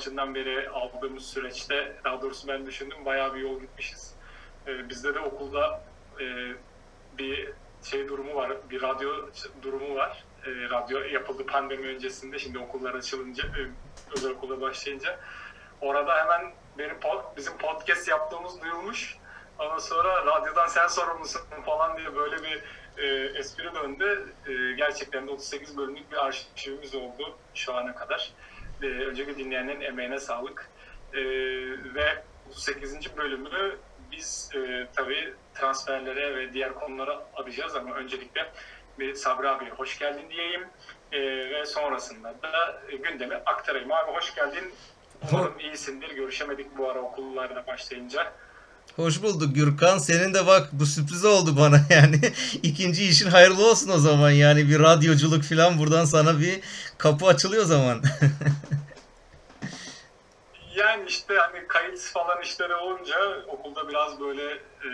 Maçından beri aldığımız süreçte, daha doğrusu ben düşündüm, bayağı bir yol gitmişiz. E, bizde de okulda e, bir şey durumu var, bir radyo durumu var. E, radyo yapıldı pandemi öncesinde, şimdi okullar açılınca, e, özel okula başlayınca. Orada hemen benim pod, bizim podcast yaptığımız duyulmuş. Ondan sonra radyodan sen sorumlusun falan diye böyle bir e, espri döndü. E, gerçekten de 38 bölümlük bir arşivimiz oldu şu ana kadar. E, önceki dinleyenlerin emeğine sağlık. E, ve 38. bölümü biz e, tabii transferlere ve diğer konulara adayacağız ama öncelikle bir Sabri abi hoş geldin diyeyim. E, ve sonrasında da e, gündemi aktarayım. Abi hoş geldin. Umarım iyisindir. Görüşemedik bu ara okullarda başlayınca. Hoş bulduk Gürkan. Senin de bak bu sürpriz oldu bana yani. İkinci işin hayırlı olsun o zaman yani bir radyoculuk falan buradan sana bir kapı açılıyor o zaman. Yani işte hani kayıt falan işleri olunca okulda biraz böyle e,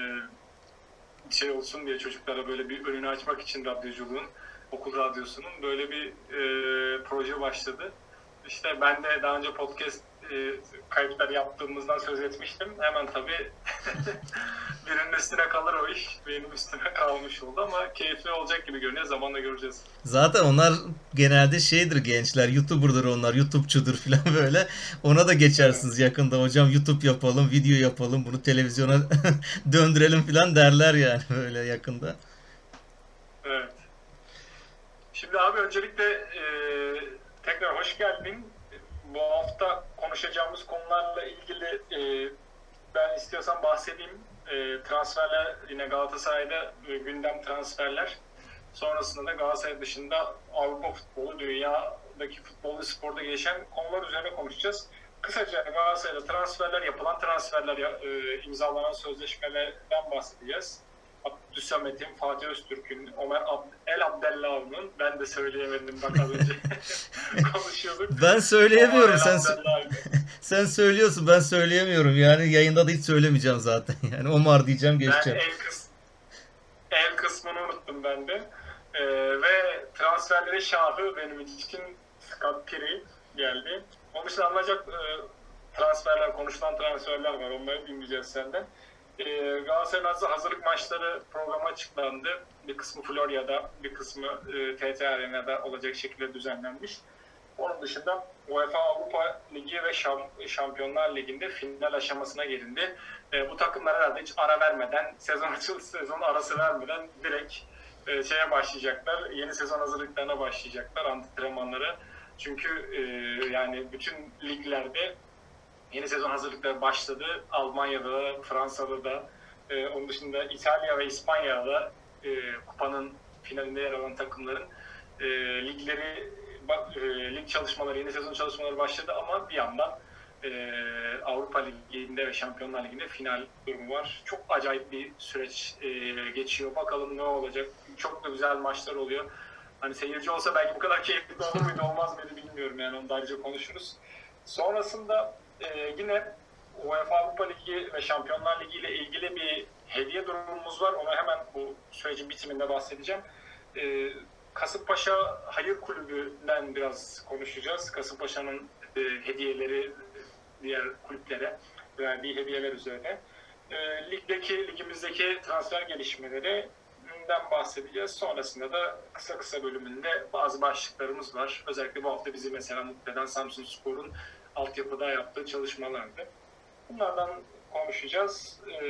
şey olsun diye çocuklara böyle bir önünü açmak için radyoculuğun, okul radyosunun böyle bir e, proje başladı. İşte ben de daha önce podcast e, kayıtları yaptığımızdan söz etmiştim. Hemen tabii birinin üstüne kalır o iş. Benim üstüne kalmış oldu ama keyifli olacak gibi görünüyor. Zamanla göreceğiz. Zaten onlar genelde şeydir gençler. YouTuber'dır onlar. YouTube'çudur falan böyle. Ona da geçersiniz yakında. Hocam YouTube yapalım, video yapalım. Bunu televizyona döndürelim falan derler yani böyle yakında. Evet. Şimdi abi öncelikle e, tekrar hoş geldin. Bu hafta konuşacağımız konularla ilgili e, ben istiyorsan bahsedeyim. E, transferler yine Galatasaray'da e, gündem transferler. Sonrasında da Galatasaray dışında Avrupa futbolu, dünyadaki futbolu, sporda gelişen konular üzerine konuşacağız. Kısaca Galatasaray'da transferler, yapılan transferler, e, imzalanan sözleşmelerden bahsedeceğiz. Abdülsamet'in, Fatih Öztürk'ün, Ömer Ab El Abdellav'ın ben de söyleyemedim bak az önce konuşuyorduk. Ben söyleyemiyorum Ömer sen sen söylüyorsun ben söyleyemiyorum yani yayında da hiç söylemeyeceğim zaten yani Omar diyeceğim Ben geçeceğim. el, kıs el kısmını unuttum ben de. Ee, ve transferlerin şahı benim için Scott Piri geldi. Onun dışında alınacak e, transferler, konuşulan transferler var. Onları dinleyeceğiz senden. Ee, Galatasaray'ın hazır- hazırlık maçları programı açıklandı. Bir kısmı Florya'da, bir kısmı e, TT Arena'da olacak şekilde düzenlenmiş. Onun dışında UEFA Avrupa Ligi ve Şam- Şampiyonlar Ligi'nde final aşamasına gelindi. E, bu takımlar herhalde hiç ara vermeden, sezon açıl sezon arası vermeden direkt e, şeye başlayacaklar. Yeni sezon hazırlıklarına başlayacaklar, antrenmanlara. Çünkü e, yani bütün liglerde yeni sezon hazırlıkları başladı. Almanya'da da, Fransa'da da, e, onun dışında İtalya ve İspanya'da e, kupanın finalinde yer alan takımların e, ligleri e, lig çalışmaları, yeni sezon çalışmaları başladı ama bir yandan e, Avrupa Ligi'nde ve Şampiyonlar Ligi'nde final durumu var. Çok acayip bir süreç e, geçiyor. Bakalım ne olacak. Çok da güzel maçlar oluyor. Hani seyirci olsa belki bu kadar keyifli olur muydu olmaz mıydı bilmiyorum yani onu da ayrıca konuşuruz. Sonrasında e, yine UEFA Avrupa Ligi ve Şampiyonlar Ligi ile ilgili bir hediye durumumuz var. Onu hemen bu sürecin bitiminde bahsedeceğim. E, Kasımpaşa Hayır Kulübü'nden biraz konuşacağız. Kasımpaşa'nın e, hediyeleri diğer kulüplere verdiği hediyeler üzerine. E, ligdeki, ligimizdeki transfer gelişmelerinden bahsedeceğiz. Sonrasında da kısa kısa bölümünde bazı başlıklarımız var. Özellikle bu hafta bizi mesela mutlu eden Samsun Spor'un altyapıda yaptığı çalışmalardı. Bunlardan konuşacağız. E,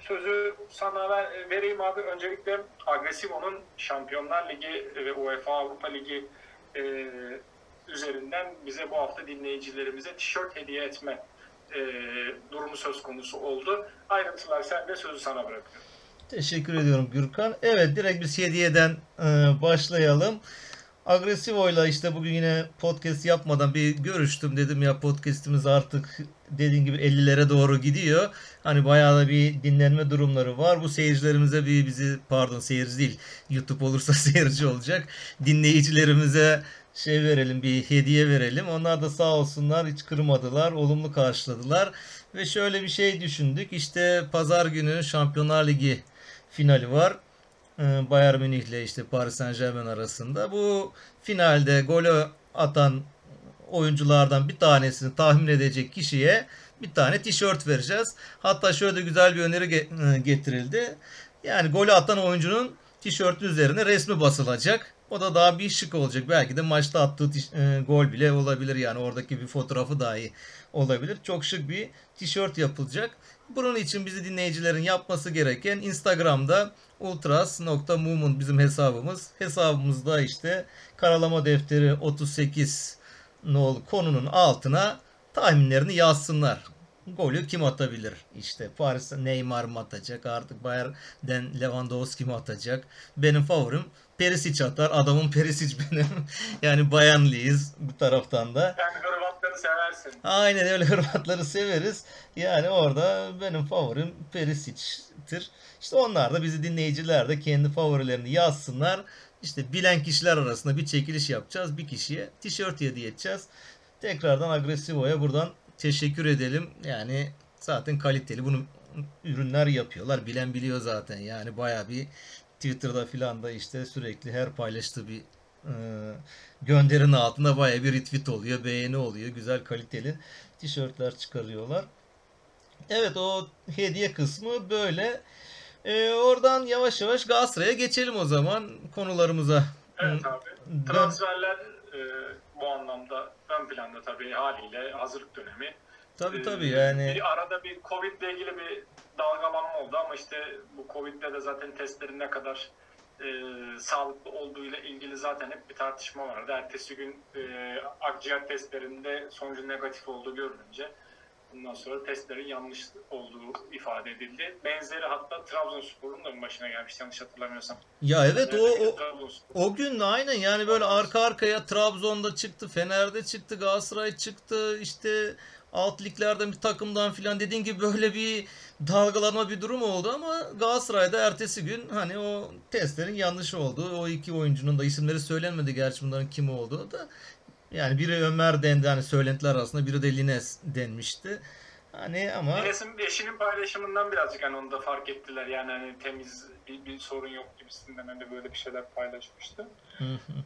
sözü sana ver, vereyim abi. Öncelikle Agresivo'nun Şampiyonlar Ligi ve UEFA Avrupa Ligi e, üzerinden bize bu hafta dinleyicilerimize tişört hediye etme e, durumu söz konusu oldu. Ayrıntılar sen de sözü sana bırakıyorum. Teşekkür ediyorum Gürkan. Evet direkt biz hediyeden e, başlayalım. Agresivo'yla işte bugün yine podcast yapmadan bir görüştüm. Dedim ya podcast'imiz artık dediğin gibi 50'lere doğru gidiyor. Hani bayağı da bir dinlenme durumları var. Bu seyircilerimize bir bizi pardon seyirci değil YouTube olursa seyirci olacak. Dinleyicilerimize şey verelim bir hediye verelim. Onlar da sağ olsunlar hiç kırmadılar. Olumlu karşıladılar. Ve şöyle bir şey düşündük. İşte pazar günü Şampiyonlar Ligi finali var. Ee, Bayern Münih ile işte Paris Saint Germain arasında. Bu finalde golü atan oyunculardan bir tanesini tahmin edecek kişiye bir tane tişört vereceğiz. Hatta şöyle güzel bir öneri e, getirildi. Yani golü atan oyuncunun tişörtün üzerine resmi basılacak. O da daha bir şık olacak. Belki de maçta attığı e, gol bile olabilir yani oradaki bir fotoğrafı dahi olabilir. Çok şık bir tişört yapılacak. Bunun için bizi dinleyicilerin yapması gereken Instagram'da ultras.movement bizim hesabımız. Hesabımızda işte karalama defteri 38 nol konunun altına tahminlerini yazsınlar. Golü kim atabilir? İşte Paris Neymar mı atacak? Artık Bayern'den Lewandowski mi atacak? Benim favorim Perisic atar. Adamın Perisic benim. yani Bayanlıyız bu taraftan da. Yani Hırvatları seversin. Aynen öyle Hırvatları severiz. Yani orada benim favorim Perisic'tir. İşte onlar da bizi dinleyiciler de kendi favorilerini yazsınlar. İşte bilen kişiler arasında bir çekiliş yapacağız. Bir kişiye tişört hediye edeceğiz. Tekrardan Agresivo'ya buradan teşekkür edelim. Yani zaten kaliteli bunu ürünler yapıyorlar. Bilen biliyor zaten. Yani baya bir Twitter'da filan da işte sürekli her paylaştığı bir e, gönderinin altında baya bir retweet oluyor, beğeni oluyor. Güzel kaliteli tişörtler çıkarıyorlar. Evet o hediye kısmı böyle. E, oradan yavaş yavaş Galatasaray'a geçelim o zaman konularımıza. Evet abi. Transferler e, bu anlamda ön planda tabii haliyle hazırlık dönemi. Tabii tabii yani. Bir arada bir Covid ile ilgili bir dalgalanma oldu ama işte bu Covid'de de zaten testlerin ne kadar e, sağlıklı olduğu ile ilgili zaten hep bir tartışma vardı. Ertesi gün e, akciğer testlerinde sonucu negatif olduğu görülünce Bundan sonra testlerin yanlış olduğu ifade edildi. Benzeri hatta Trabzonspor'un da başına gelmiş yanlış hatırlamıyorsam. Ya evet o, o, o gün aynen yani böyle arka arkaya Trabzon'da çıktı, Fener'de çıktı, Galatasaray çıktı, işte alt liglerden bir takımdan filan dediğin gibi böyle bir dalgalanma bir durum oldu ama Galatasaray'da ertesi gün hani o testlerin yanlış olduğu o iki oyuncunun da isimleri söylenmedi gerçi bunların kim olduğu da yani biri Ömer dendi hani söylentiler arasında biri de Lines denmişti. Hani ama Lines'in eşinin paylaşımından birazcık hani onu da fark ettiler. Yani hani temiz bir, bir sorun yok gibisinden hani böyle bir şeyler paylaşmıştı.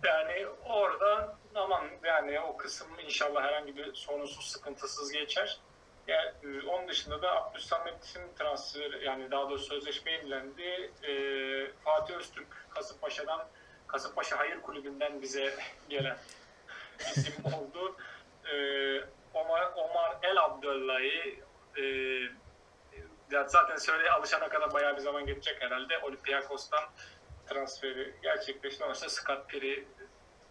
yani orada aman yani o kısım inşallah herhangi bir sorunsuz sıkıntısız geçer. Yani, e, onun dışında da Abdülsamet'in transfer yani daha doğrusu sözleşme yenilendi. E, Fatih Öztürk Kasımpaşa'dan Kasımpaşa Hayır Kulübü'nden bize gelen isim oldu. E, Omar, Omar El Abdullah'ı e, zaten söyle alışana kadar bayağı bir zaman geçecek herhalde. Olympiakos'tan transferi gerçekleşti. Ama Scott Piri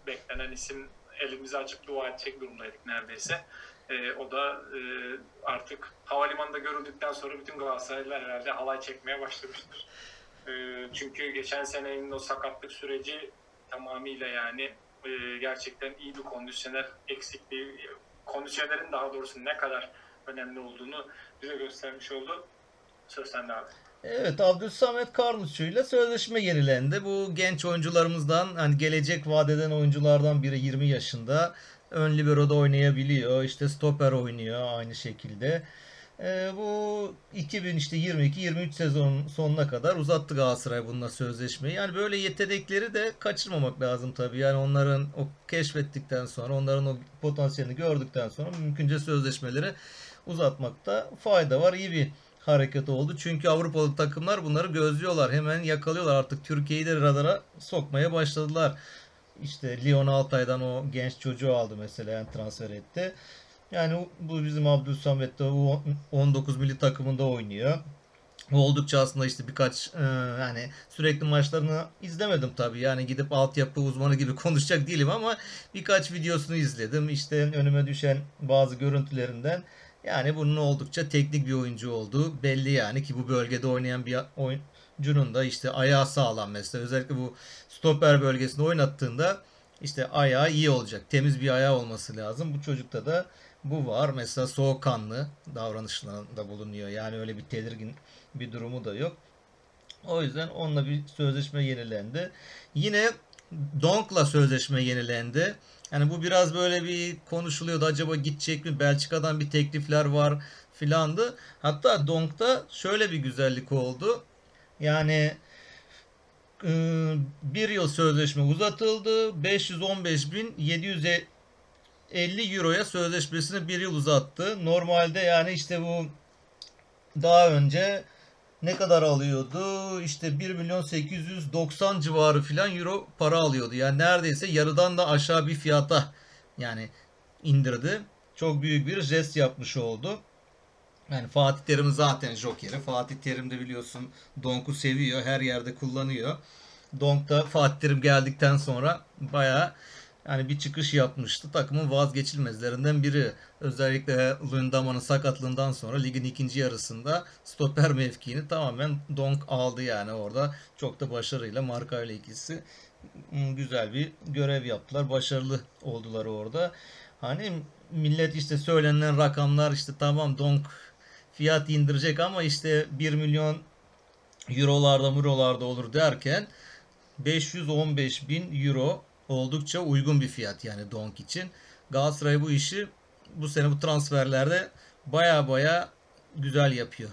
beklenen isim elimizi açıp dua edecek durumdaydık neredeyse. E, o da e, artık havalimanında görüldükten sonra bütün Galatasaraylılar herhalde halay çekmeye başlamıştır. E, çünkü geçen senenin o sakatlık süreci tamamıyla yani e, gerçekten iyi bir kondisyoner eksikliği, kondisyonerin daha doğrusu ne kadar önemli olduğunu bize göstermiş oldu. Söz sende abi. Evet Abdülsamet Karnusçu ile sözleşme yenilendi. Bu genç oyuncularımızdan hani gelecek vadeden oyunculardan biri 20 yaşında. Ön libero'da oynayabiliyor. İşte stoper oynuyor aynı şekilde. E, bu 2000 işte 22-23 sezon sonuna kadar uzattı Galatasaray bununla sözleşmeyi. Yani böyle yetenekleri de kaçırmamak lazım tabii. Yani onların o keşfettikten sonra, onların o potansiyelini gördükten sonra mümkünce sözleşmeleri uzatmakta fayda var. İyi bir hareket oldu. Çünkü Avrupalı takımlar bunları gözlüyorlar. Hemen yakalıyorlar. Artık Türkiye'yi de radara sokmaya başladılar. İşte Lyon Altay'dan o genç çocuğu aldı mesela yani transfer etti. Yani bu bizim Abdülsamet de 19 milli takımında oynuyor. Oldukça aslında işte birkaç e, yani sürekli maçlarını izlemedim tabii. Yani gidip altyapı uzmanı gibi konuşacak değilim ama birkaç videosunu izledim. İşte önüme düşen bazı görüntülerinden yani bunun oldukça teknik bir oyuncu olduğu belli yani ki bu bölgede oynayan bir oyun, oyuncunun da işte ayağı sağlam mesela özellikle bu stoper bölgesinde oynattığında işte ayağı iyi olacak. Temiz bir ayağı olması lazım. Bu çocukta da bu var. Mesela soğukkanlı davranışlarında bulunuyor. Yani öyle bir tedirgin bir durumu da yok. O yüzden onunla bir sözleşme yenilendi. Yine Donk'la sözleşme yenilendi. Yani bu biraz böyle bir konuşuluyordu. Acaba gidecek mi? Belçika'dan bir teklifler var filandı. Hatta Donk'ta şöyle bir güzellik oldu. Yani e, bir yıl sözleşme uzatıldı. 515.750 euroya sözleşmesini bir yıl uzattı. Normalde yani işte bu daha önce ne kadar alıyordu? İşte 1 milyon 890 civarı filan euro para alıyordu. Yani neredeyse yarıdan da aşağı bir fiyata yani indirdi. Çok büyük bir jest yapmış oldu. Yani Fatih Terim zaten jokeri. Fatih Terim de biliyorsun Donk'u seviyor. Her yerde kullanıyor. Donk da Fatih Terim geldikten sonra bayağı yani bir çıkış yapmıştı. Takımın vazgeçilmezlerinden biri. Özellikle Lundama'nın sakatlığından sonra ligin ikinci yarısında stoper mevkiini tamamen Donk aldı yani orada. Çok da başarıyla Marka ile ikisi güzel bir görev yaptılar. Başarılı oldular orada. Hani millet işte söylenen rakamlar işte tamam Donk fiyat indirecek ama işte 1 milyon eurolarda murolarda olur derken 515 bin euro oldukça uygun bir fiyat yani Donk için. Galatasaray bu işi bu sene bu transferlerde baya baya güzel yapıyor.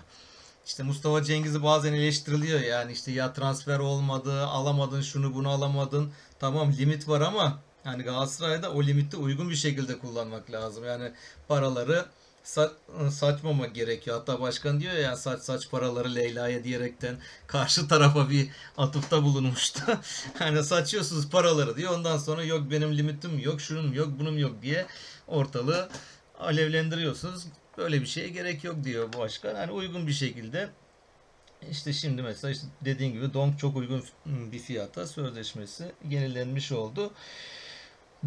İşte Mustafa Cengiz'i bazen eleştiriliyor yani işte ya transfer olmadı, alamadın şunu bunu alamadın. Tamam limit var ama yani Galatasaray'da o limiti uygun bir şekilde kullanmak lazım. Yani paraları sa saçmamak gerekiyor. Hatta başkan diyor ya saç saç paraları Leyla'ya diyerekten karşı tarafa bir atıfta bulunmuştu. hani saçıyorsunuz paraları diyor. Ondan sonra yok benim limitim yok, şunun yok, bunun yok diye ortalığı alevlendiriyorsunuz. Böyle bir şeye gerek yok diyor başkan. Hani uygun bir şekilde işte şimdi mesela işte dediğin gibi Donk çok uygun bir fiyata sözleşmesi yenilenmiş oldu.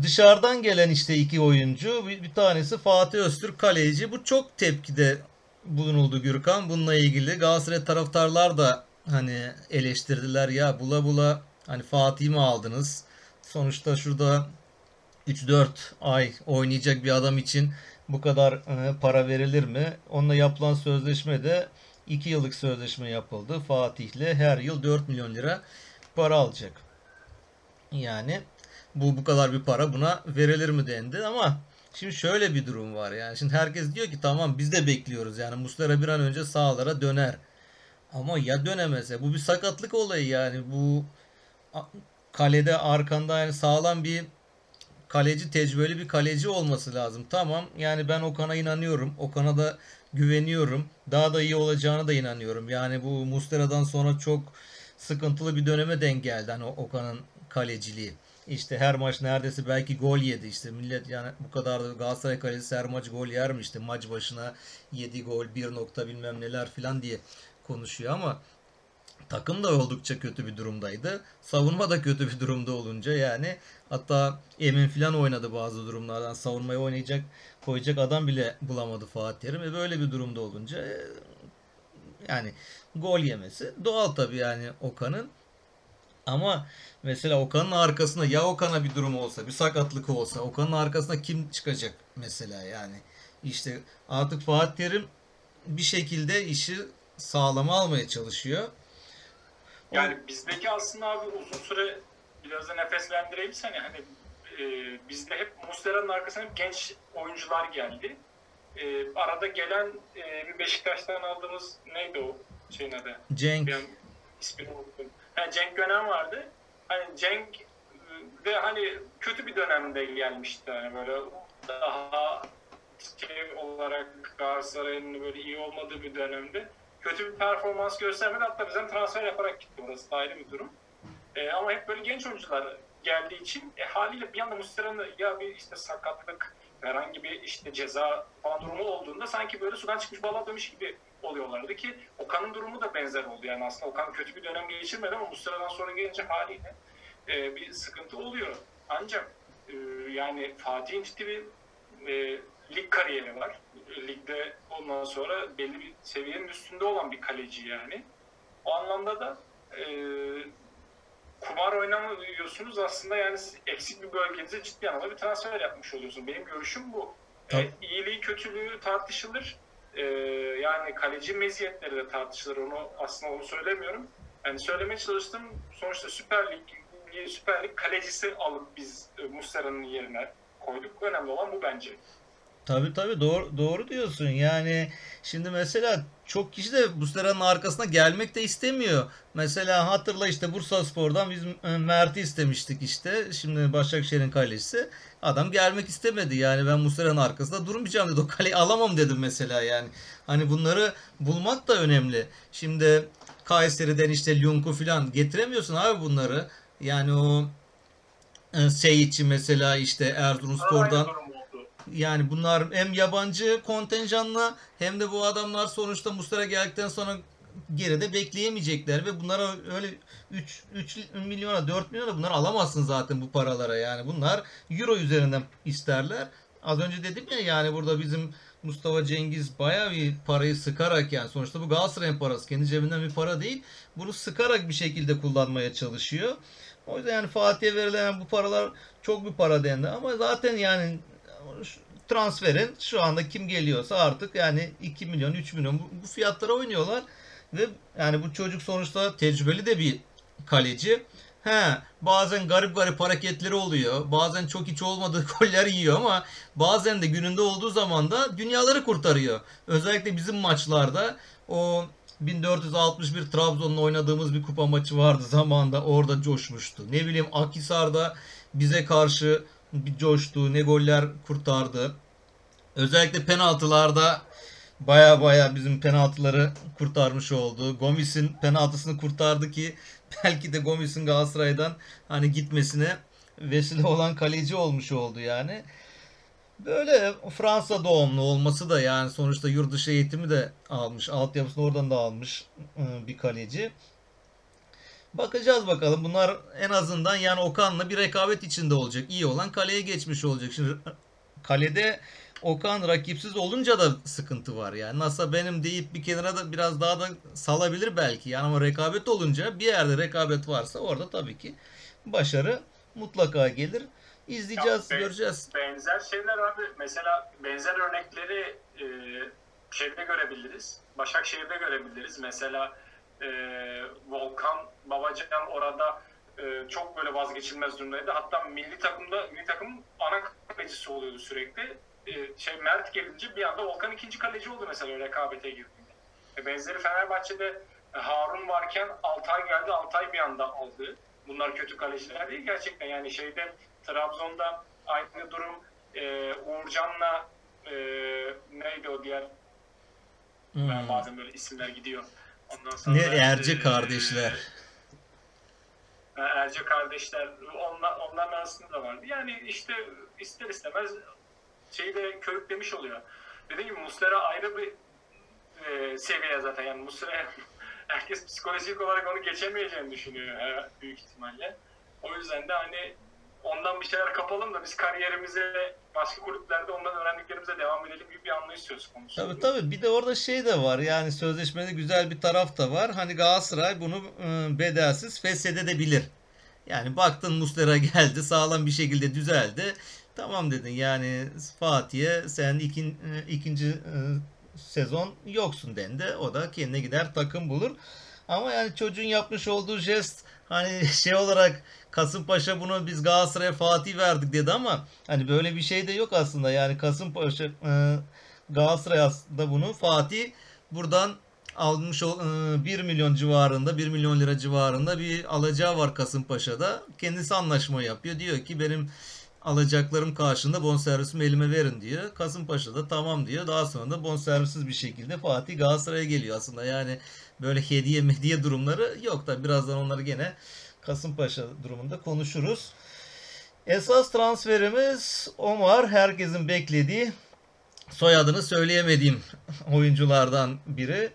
Dışarıdan gelen işte iki oyuncu bir, bir tanesi Fatih Öztürk kaleci. Bu çok tepkide bulunuldu Gürkan. Bununla ilgili Galatasaray taraftarlar da hani eleştirdiler ya bula bula hani Fatih'i mi aldınız? Sonuçta şurada 3-4 ay oynayacak bir adam için bu kadar e, para verilir mi? Onunla yapılan sözleşme de 2 yıllık sözleşme yapıldı. Fatih'le her yıl 4 milyon lira para alacak. Yani bu bu kadar bir para buna verilir mi dendi ama şimdi şöyle bir durum var yani şimdi herkes diyor ki tamam biz de bekliyoruz yani Muslera bir an önce sahalara döner ama ya dönemese bu bir sakatlık olayı yani bu kalede arkanda yani sağlam bir kaleci tecrübeli bir kaleci olması lazım. Tamam yani ben Okan'a inanıyorum. Okan'a da güveniyorum. Daha da iyi olacağına da inanıyorum. Yani bu Muslera'dan sonra çok sıkıntılı bir döneme denk geldi. Hani Okan'ın kaleciliği. İşte her maç neredeyse belki gol yedi. İşte millet yani bu kadar da Galatasaray kalecisi her maç gol yer mi? İşte maç başına 7 gol 1 nokta bilmem neler filan diye konuşuyor ama takım da oldukça kötü bir durumdaydı. Savunma da kötü bir durumda olunca yani hatta Emin filan oynadı bazı durumlardan. Savunmayı oynayacak koyacak adam bile bulamadı Fatih Terim ve böyle bir durumda olunca e, yani gol yemesi doğal tabii yani Okan'ın ama mesela Okan'ın arkasında ya Okan'a bir durum olsa, bir sakatlık olsa Okan'ın arkasında kim çıkacak mesela yani. İşte artık Fatih Terim bir şekilde işi sağlama almaya çalışıyor. Yani bizdeki aslında abi uzun süre biraz da nefeslendireyim seni. Hani e, bizde hep Muslera'nın arkasına hep genç oyuncular geldi. E, arada gelen e, bir Beşiktaş'tan aldığımız neydi o şeyin adı? Cenk. Ben ismini unuttum. Yani Cenk Gönen vardı. Hani Cenk de hani kötü bir dönemde gelmişti. Hani böyle daha şey olarak Galatasaray'ın böyle iyi olmadığı bir dönemde kötü bir performans göstermedi. Hatta bizden transfer yaparak gitti. Orası da ayrı bir durum. E, ama hep böyle genç oyuncular geldiği için e, haliyle bir anda Muslera'nın ya bir işte sakatlık herhangi bir işte ceza falan durumu olduğunda sanki böyle sudan çıkmış balığa dönmüş gibi oluyorlardı ki Okan'ın durumu da benzer oldu. Yani aslında Okan kötü bir dönem geçirmedi ama Muslera'dan sonra gelince haliyle e, bir sıkıntı oluyor. Ancak e, yani Fatih'in ciddi bir e, lig kariyeri var. Ligde ondan sonra belli bir seviyenin üstünde olan bir kaleci yani. O anlamda da e, kumar oynamıyorsunuz aslında yani eksik bir bölgenize ciddi anlamda bir transfer yapmış oluyorsunuz. Benim görüşüm bu. E, iyiliği kötülüğü tartışılır. E, yani kaleci meziyetleri de tartışılır. Onu aslında onu söylemiyorum. Yani söylemeye çalıştım sonuçta Süper Lig Süper Lig kalecisi alıp biz e, Muslera'nın yerine koyduk. Önemli olan bu bence. Tabii tabii doğru, doğru diyorsun. Yani şimdi mesela çok kişi de Muslera'nın arkasına gelmek de istemiyor. Mesela hatırla işte Bursa Spor'dan biz Mert'i istemiştik işte. Şimdi Başakşehir'in kalecisi. Adam gelmek istemedi. Yani ben Muslera'nın arkasında durmayacağım dedi. O kaleyi alamam dedim mesela yani. Hani bunları bulmak da önemli. Şimdi Kayseri'den işte Lyonku falan getiremiyorsun abi bunları. Yani o e, Seyitçi mesela işte Erzurumspor'dan yani bunlar hem yabancı kontenjanla hem de bu adamlar sonuçta Mustara geldikten sonra geride bekleyemeyecekler ve bunlara öyle 3, 3 milyona 4 milyona bunları alamazsın zaten bu paralara yani bunlar euro üzerinden isterler. Az önce dedim ya yani burada bizim Mustafa Cengiz bayağı bir parayı sıkarak yani sonuçta bu Galatasaray'ın parası kendi cebinden bir para değil. Bunu sıkarak bir şekilde kullanmaya çalışıyor. O yüzden yani Fatih'e verilen bu paralar çok bir para dendi ama zaten yani transferin şu anda kim geliyorsa artık yani 2 milyon 3 milyon bu, bu fiyatlara oynuyorlar ve yani bu çocuk sonuçta tecrübeli de bir kaleci. He, bazen garip garip hareketleri oluyor. Bazen çok hiç olmadığı goller yiyor ama bazen de gününde olduğu zaman da dünyaları kurtarıyor. Özellikle bizim maçlarda o 1461 Trabzon'la oynadığımız bir kupa maçı vardı zamanında orada coşmuştu. Ne bileyim Akhisar'da bize karşı bir coştu, ne goller kurtardı. Özellikle penaltılarda baya baya bizim penaltıları kurtarmış oldu. Gomis'in penaltısını kurtardı ki belki de Gomis'in Galatasaray'dan hani gitmesine vesile olan kaleci olmuş oldu yani. Böyle Fransa doğumlu olması da yani sonuçta yurt dışı eğitimi de almış. Altyapısını oradan da almış ıı, bir kaleci. Bakacağız bakalım. Bunlar en azından yani Okan'la bir rekabet içinde olacak. İyi olan kaleye geçmiş olacak. Şimdi kalede Okan rakipsiz olunca da sıkıntı var yani. NASA benim deyip bir kenara da biraz daha da salabilir belki. Yani ama rekabet olunca bir yerde rekabet varsa orada tabii ki başarı mutlaka gelir. İzleyeceğiz, ya, göreceğiz. Benzer şeyler abi. Mesela benzer örnekleri e, şeyde görebiliriz. Başakşehir'de görebiliriz. Mesela e, Volkan Babacan orada e, çok böyle vazgeçilmez durumdaydı. Hatta milli takımda milli takım ana kalecisi oluyordu sürekli. E, şey Mert gelince bir anda Volkan ikinci kaleci oldu mesela rekabete girdiğinde. E, benzeri Fenerbahçe'de e, Harun varken Altay geldi. Altay bir anda aldı. Bunlar kötü kaleciler değil gerçekten. Yani şeyde Trabzon'da aynı durum e, Uğurcan'la e, neydi o diğer hmm. ben bazen böyle isimler gidiyor. Ondan sonra, ne Erce kardeşler. E, Erce kardeşler onlar, onların arasında da vardı. Yani işte ister istemez şeyi de körüklemiş oluyor. Dediğim gibi Muslera ayrı bir e, seviye zaten. Yani Muslera herkes psikolojik olarak onu geçemeyeceğini düşünüyor e, büyük ihtimalle. O yüzden de hani ondan bir şeyler kapalım da biz kariyerimize başka kulüplerde ondan öğrendiklerimize devam edelim gibi bir anlayış söz konusu. Tabii tabii bir de orada şey de var yani sözleşmede güzel bir taraf da var. Hani Galatasaray bunu ıı, bedelsiz feshedebilir. Yani baktın Muslera geldi sağlam bir şekilde düzeldi. Tamam dedin yani Fatih'e sen ikin, ıı, ikinci ıı, sezon yoksun dendi. O da kendine gider takım bulur. Ama yani çocuğun yapmış olduğu jest hani şey olarak Kasımpaşa bunu biz Galatasaray'a Fatih verdik dedi ama hani böyle bir şey de yok aslında. Yani Kasımpaşa e, Galatasaray aslında bunu Fatih buradan almış 1 e, milyon civarında 1 milyon lira civarında bir alacağı var Kasımpaşa'da. Kendisi anlaşma yapıyor. Diyor ki benim alacaklarım karşında bonservisimi elime verin diyor. Kasımpaşa da tamam diyor. Daha sonra da bonservisiz bir şekilde Fatih Galatasaray'a geliyor aslında. Yani böyle hediye mediye durumları yok da birazdan onları gene Kasımpaşa durumunda konuşuruz. Esas transferimiz Omar. Herkesin beklediği soyadını söyleyemediğim oyunculardan biri.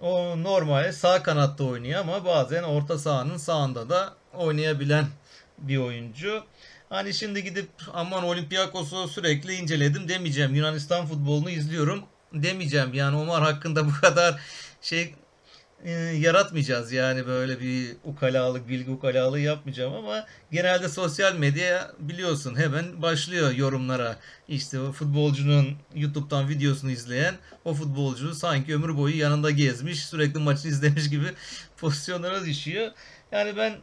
O normal sağ kanatta oynuyor ama bazen orta sahanın sağında da oynayabilen bir oyuncu. Hani şimdi gidip aman Olympiakos'u sürekli inceledim demeyeceğim. Yunanistan futbolunu izliyorum demeyeceğim. Yani Omar hakkında bu kadar şey e, yaratmayacağız yani böyle bir ukalalık, bilgi ukalalığı yapmayacağım ama genelde sosyal medya biliyorsun hemen başlıyor yorumlara. İşte o futbolcunun YouTube'dan videosunu izleyen o futbolcu sanki ömür boyu yanında gezmiş, sürekli maçı izlemiş gibi pozisyonlara düşüyor. Yani ben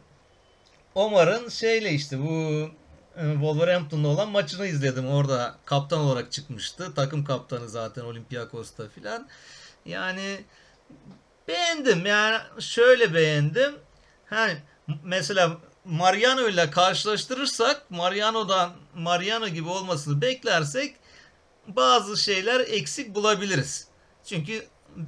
Omar'ın şeyle işte bu e, Wolverhampton'da olan maçını izledim. Orada kaptan olarak çıkmıştı. Takım kaptanı zaten Olympiakos'ta filan. Yani beğendim. Yani şöyle beğendim. Hani mesela Mariano ile karşılaştırırsak Mariano'dan Mariano gibi olmasını beklersek bazı şeyler eksik bulabiliriz. Çünkü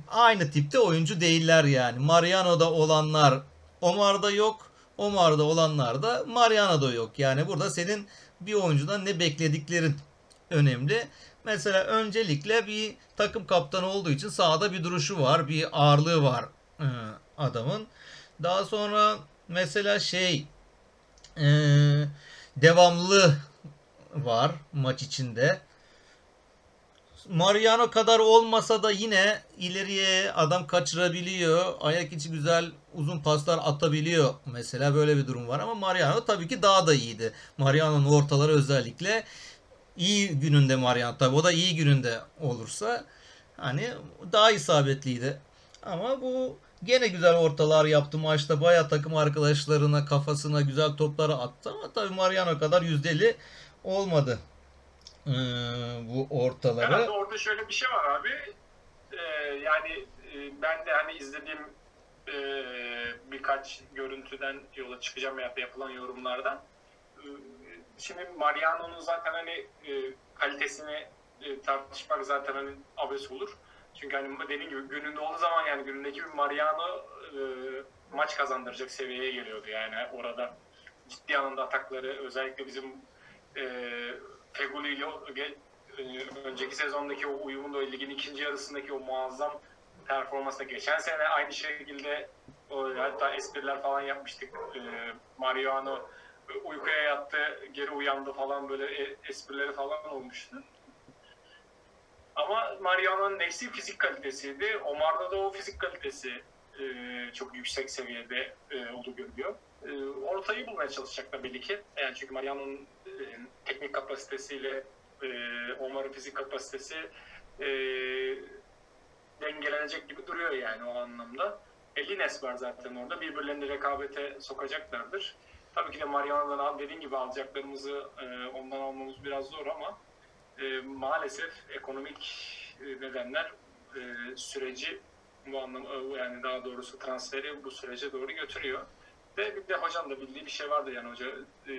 aynı tipte oyuncu değiller yani. Mariano'da olanlar Omar'da yok. Omar'da olanlar da Mariano'da yok. Yani burada senin bir oyuncudan ne beklediklerin önemli. Mesela öncelikle bir takım kaptanı olduğu için sahada bir duruşu var, bir ağırlığı var e, adamın. Daha sonra mesela şey e, devamlı var maç içinde. Mariano kadar olmasa da yine ileriye adam kaçırabiliyor. Ayak içi güzel uzun paslar atabiliyor. Mesela böyle bir durum var ama Mariano tabii ki daha da iyiydi. Mariano'nun ortaları özellikle iyi gününde Mariano tabii o da iyi gününde olursa hani daha isabetliydi. Ama bu gene güzel ortalar yaptı maçta. Baya takım arkadaşlarına kafasına güzel topları attı ama tabii Mariano kadar yüzdeli olmadı ee, bu ortaları. Herhalde orada şöyle bir şey var abi. Ee, yani ben de hani izlediğim e, birkaç görüntüden yola çıkacağım ya yapılan yorumlardan. Şimdi Mariano'nun zaten hani e, kalitesini e, tartışmak zaten hani abes olur. Çünkü hani dediğim gibi gününde olduğu zaman yani günündeki bir Mariano e, maç kazandıracak seviyeye geliyordu yani orada ciddi anlamda atakları özellikle bizim e, Feguli ile e, önceki sezondaki o uyumunda o ligin ikinci yarısındaki o muazzam performansla geçen sene aynı şekilde o, hatta espriler falan yapmıştık. E, Mariano uykuya yattı, geri uyandı falan böyle e, esprileri falan olmuştu. Ama Mariano'nun eksi fizik kalitesiydi. Omar'da da o fizik kalitesi e, çok yüksek seviyede e, olduğu görülüyor. E, ortayı bulmaya çalışacaklar belli ki. Yani çünkü Mariano'nun e, teknik kapasitesiyle e, Omar'ın fizik kapasitesi e, dengelenecek gibi duruyor yani o anlamda. E, Lines var zaten orada. Birbirlerini rekabete sokacaklardır. Tabii ki de Mariano'dan dediğin gibi alacaklarımızı e, ondan almamız biraz zor ama e, maalesef ekonomik e, nedenler e, süreci bu anlam e, yani daha doğrusu transferi bu sürece doğru götürüyor. Ve bir de hocam da bildiği bir şey vardı yani hoca e,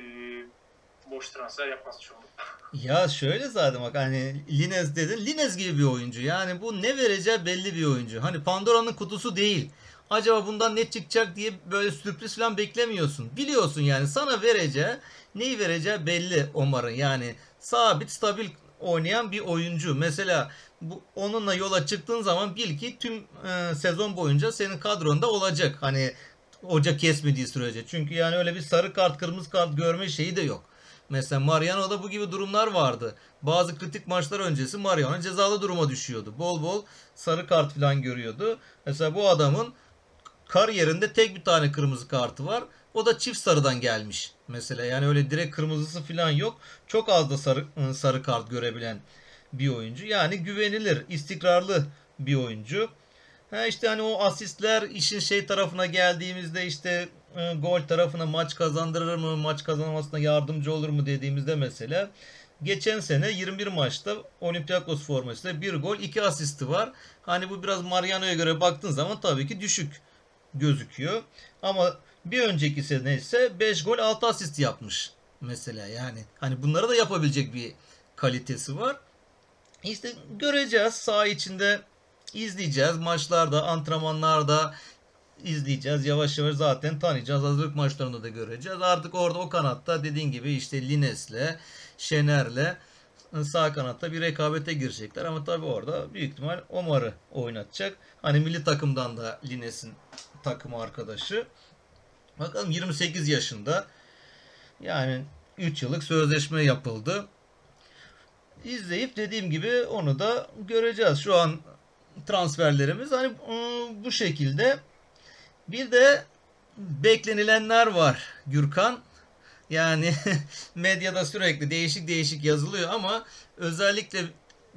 boş transfer yapmaz çoğunlukla. Ya şöyle zaten bak hani Lines dedin. Lines gibi bir oyuncu. Yani bu ne vereceği belli bir oyuncu. Hani Pandora'nın kutusu değil. Acaba bundan ne çıkacak diye böyle sürpriz falan beklemiyorsun. Biliyorsun yani sana vereceği neyi vereceği belli Omar'ın. Yani sabit stabil oynayan bir oyuncu. Mesela bu onunla yola çıktığın zaman bil ki tüm e, sezon boyunca senin kadronda olacak. Hani hoca kesmediği sürece. Çünkü yani öyle bir sarı kart, kırmızı kart görme şeyi de yok. Mesela Mariano'da bu gibi durumlar vardı. Bazı kritik maçlar öncesi Mariano cezalı duruma düşüyordu. Bol bol sarı kart falan görüyordu. Mesela bu adamın kariyerinde tek bir tane kırmızı kartı var. O da çift sarıdan gelmiş. Mesela yani öyle direkt kırmızısı falan yok. Çok az da sarı, sarı kart görebilen bir oyuncu. Yani güvenilir, istikrarlı bir oyuncu. Ha işte hani o asistler işin şey tarafına geldiğimizde işte e, gol tarafına maç kazandırır mı, maç kazanmasına yardımcı olur mu dediğimizde mesela geçen sene 21 maçta Olympiakos formasıyla bir gol, iki asisti var. Hani bu biraz Mariano'ya göre baktığın zaman tabii ki düşük gözüküyor. Ama bir önceki sene ise 5 gol 6 asist yapmış mesela yani. Hani bunları da yapabilecek bir kalitesi var. İşte göreceğiz saha içinde izleyeceğiz. Maçlarda, antrenmanlarda izleyeceğiz. Yavaş yavaş zaten tanıyacağız. Hazırlık maçlarında da göreceğiz. Artık orada o kanatta dediğin gibi işte Lines'le, Şener'le sağ kanatta bir rekabete girecekler. Ama tabii orada büyük ihtimal Omar'ı oynatacak. Hani milli takımdan da Lines'in takım arkadaşı. Bakalım 28 yaşında. Yani 3 yıllık sözleşme yapıldı. İzleyip dediğim gibi onu da göreceğiz. Şu an transferlerimiz hani ıı, bu şekilde. Bir de beklenilenler var Gürkan. Yani medyada sürekli değişik değişik yazılıyor ama özellikle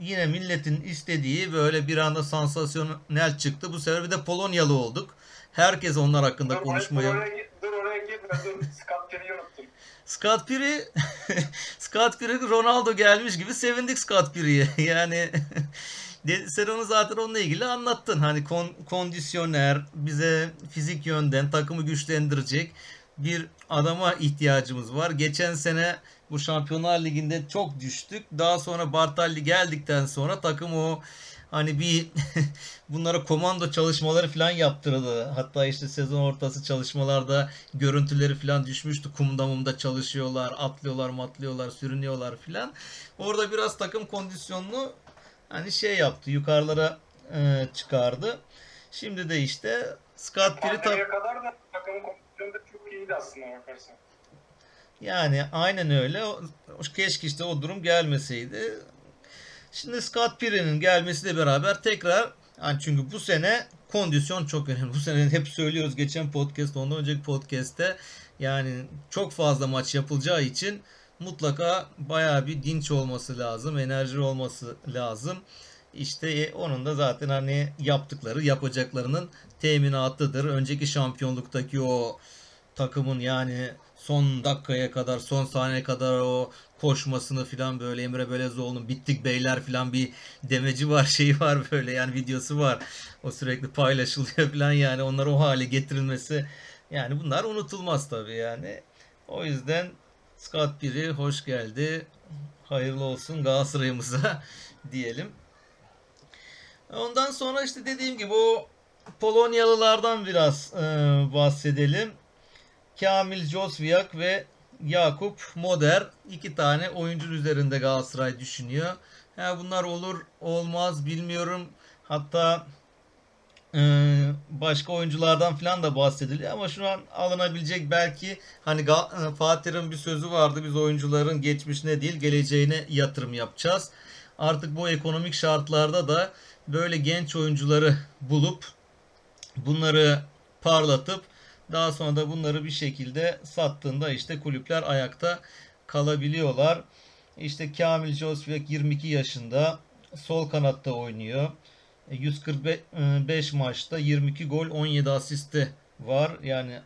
yine milletin istediği böyle bir anda sansasyonel çıktı. Bu sefer bir de Polonyalı olduk. Herkes onlar hakkında Dur, konuşmaya... Dur oraya, dur oraya girme. Dur Scott Perry'i unuttum. Scott Piri Scott Piri Ronaldo gelmiş gibi sevindik Scott Piri'ye. Yani sen onu zaten onunla ilgili anlattın. Hani kon- kondisyoner, bize fizik yönden takımı güçlendirecek bir adama ihtiyacımız var. Geçen sene bu Şampiyonlar Ligi'nde çok düştük. Daha sonra Bartalli geldikten sonra takım o hani bir bunlara komando çalışmaları falan yaptırıldı. Hatta işte sezon ortası çalışmalarda görüntüleri falan düşmüştü. Kumda mumda çalışıyorlar, atlıyorlar, matlıyorlar, sürünüyorlar falan. Orada biraz takım kondisyonunu hani şey yaptı, yukarılara e, çıkardı. Şimdi de işte Scott Piri tak- kadar da takımın kondisyonu da çok iyiydi aslında bakarsan. Yani aynen öyle. Keşke işte o durum gelmeseydi. Şimdi Scott Piri'nin gelmesiyle beraber tekrar yani çünkü bu sene kondisyon çok önemli. Bu sene hep söylüyoruz geçen podcast, ondan önceki podcast'te yani çok fazla maç yapılacağı için mutlaka bayağı bir dinç olması lazım, enerji olması lazım. İşte e, onun da zaten hani yaptıkları, yapacaklarının teminatıdır. Önceki şampiyonluktaki o takımın yani son dakikaya kadar, son saniye kadar o koşmasını filan böyle Emre Belezoğlu'nun bittik beyler filan bir demeci var, şeyi var böyle yani videosu var. O sürekli paylaşılıyor filan yani onları o hale getirilmesi yani bunlar unutulmaz tabii yani. O yüzden Scott Piri hoş geldi. Hayırlı olsun Galatasaray'ımıza diyelim. Ondan sonra işte dediğim gibi o Polonyalılardan biraz e, bahsedelim. Kamil Josviak ve Yakup Moder iki tane oyuncu üzerinde Galatasaray düşünüyor. Ha, bunlar olur olmaz bilmiyorum. Hatta e, başka oyunculardan falan da bahsediliyor ama şu an alınabilecek belki hani e, Fatih'in bir sözü vardı biz oyuncuların geçmişine değil geleceğine yatırım yapacağız. Artık bu ekonomik şartlarda da böyle genç oyuncuları bulup bunları parlatıp daha sonra da bunları bir şekilde sattığında işte kulüpler ayakta kalabiliyorlar. İşte Kamil Josvik 22 yaşında sol kanatta oynuyor. 145 maçta 22 gol 17 asisti var. Yani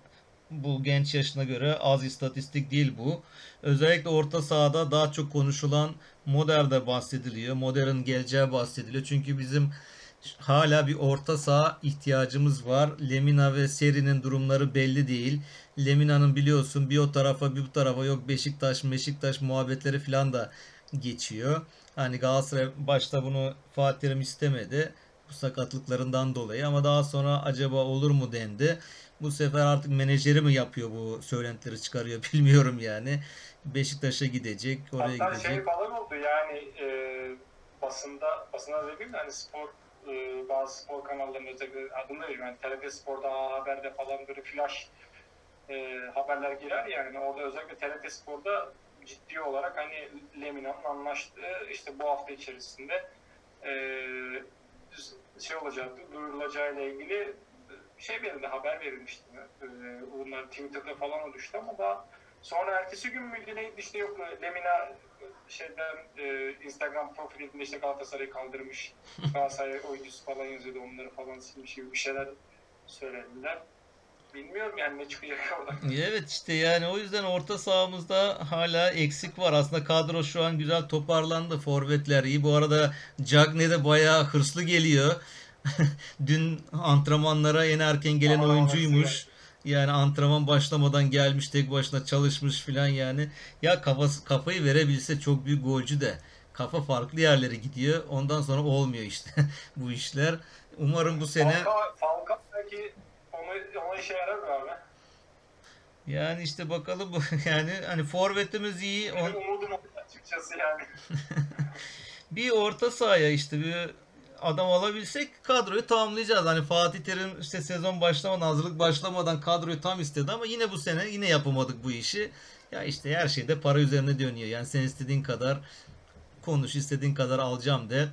bu genç yaşına göre az istatistik değil bu. Özellikle orta sahada daha çok konuşulan Moder'de bahsediliyor. Moder'in geleceği bahsediliyor. Çünkü bizim hala bir orta saha ihtiyacımız var. Lemina ve Seri'nin durumları belli değil. Lemina'nın biliyorsun bir o tarafa bir bu tarafa yok Beşiktaş Beşiktaş muhabbetleri falan da geçiyor. Hani Galatasaray başta bunu Fatih Terim istemedi. Bu sakatlıklarından dolayı ama daha sonra acaba olur mu dendi. Bu sefer artık menajeri mi yapıyor bu söylentileri çıkarıyor bilmiyorum yani. Beşiktaş'a gidecek, oraya Hatta gidecek. şey falan oldu yani e, basında basına dediğim de hani spor e, bazı spor kanallarının özellikle adını veriyorum yani TRT Spor'da A Haber'de falan böyle flash e, haberler girer yani orada özellikle TRT Spor'da ciddi olarak hani Lemina'nın anlaştığı işte bu hafta içerisinde e, şey olacaktı duyurulacağı ile ilgili şey verildi haber verilmişti. E, bunlar Twitter'da falan düştü ama daha Sonra ertesi gün neydi işte yok Lemina şeyden e, Instagram profilinde işte Galatasaray'ı kaldırmış. Galatasaray oyuncusu falan yazıyordu onları falan silmiş gibi bir şeyler söylediler. Bilmiyorum yani ne çıkacak oradan. Evet işte yani o yüzden orta sahamızda hala eksik var. Aslında kadro şu an güzel toparlandı. Forvetler iyi. Bu arada Cagne de bayağı hırslı geliyor. Dün antrenmanlara en erken gelen Aman oyuncuymuş. Yani antrenman başlamadan gelmiş tek başına çalışmış filan yani. Ya kafası kafayı verebilse çok büyük golcü de kafa farklı yerlere gidiyor. Ondan sonra olmuyor işte bu işler. Umarım bu sene Falcao, Falcao belki onu, ona işe yarar mı abi? yani işte bakalım bu yani hani forvetimiz iyi. On, Benim umudum o açıkçası yani. bir orta sahaya işte bir adam alabilsek kadroyu tamamlayacağız. Hani Fatih Terim işte sezon başlamadan hazırlık başlamadan kadroyu tam istedi ama yine bu sene yine yapamadık bu işi. Ya işte her şeyde para üzerine dönüyor. Yani sen istediğin kadar konuş istediğin kadar alacağım de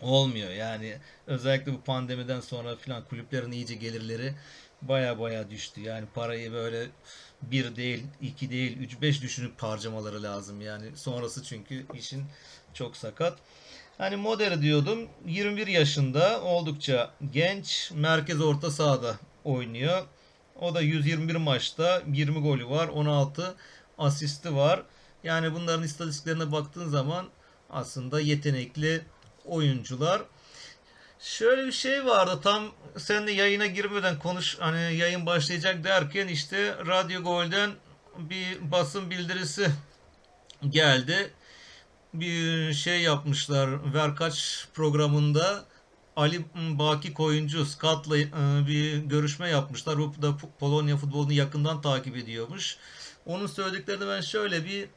olmuyor. Yani özellikle bu pandemiden sonra filan kulüplerin iyice gelirleri Baya baya düştü. Yani parayı böyle bir değil, iki değil, üç beş düşünüp harcamaları lazım. Yani sonrası çünkü işin çok sakat. Hani Moder diyordum. 21 yaşında oldukça genç. Merkez orta sahada oynuyor. O da 121 maçta 20 golü var. 16 asisti var. Yani bunların istatistiklerine baktığın zaman aslında yetenekli oyuncular. Şöyle bir şey vardı tam sen yayına girmeden konuş hani yayın başlayacak derken işte Radyo Gol'den bir basın bildirisi geldi. Bir şey yapmışlar Verkaç programında Ali Baki Koyuncu Scott'la e, bir görüşme yapmışlar. O da Polonya futbolunu yakından takip ediyormuş. Onun söylediklerini ben şöyle bir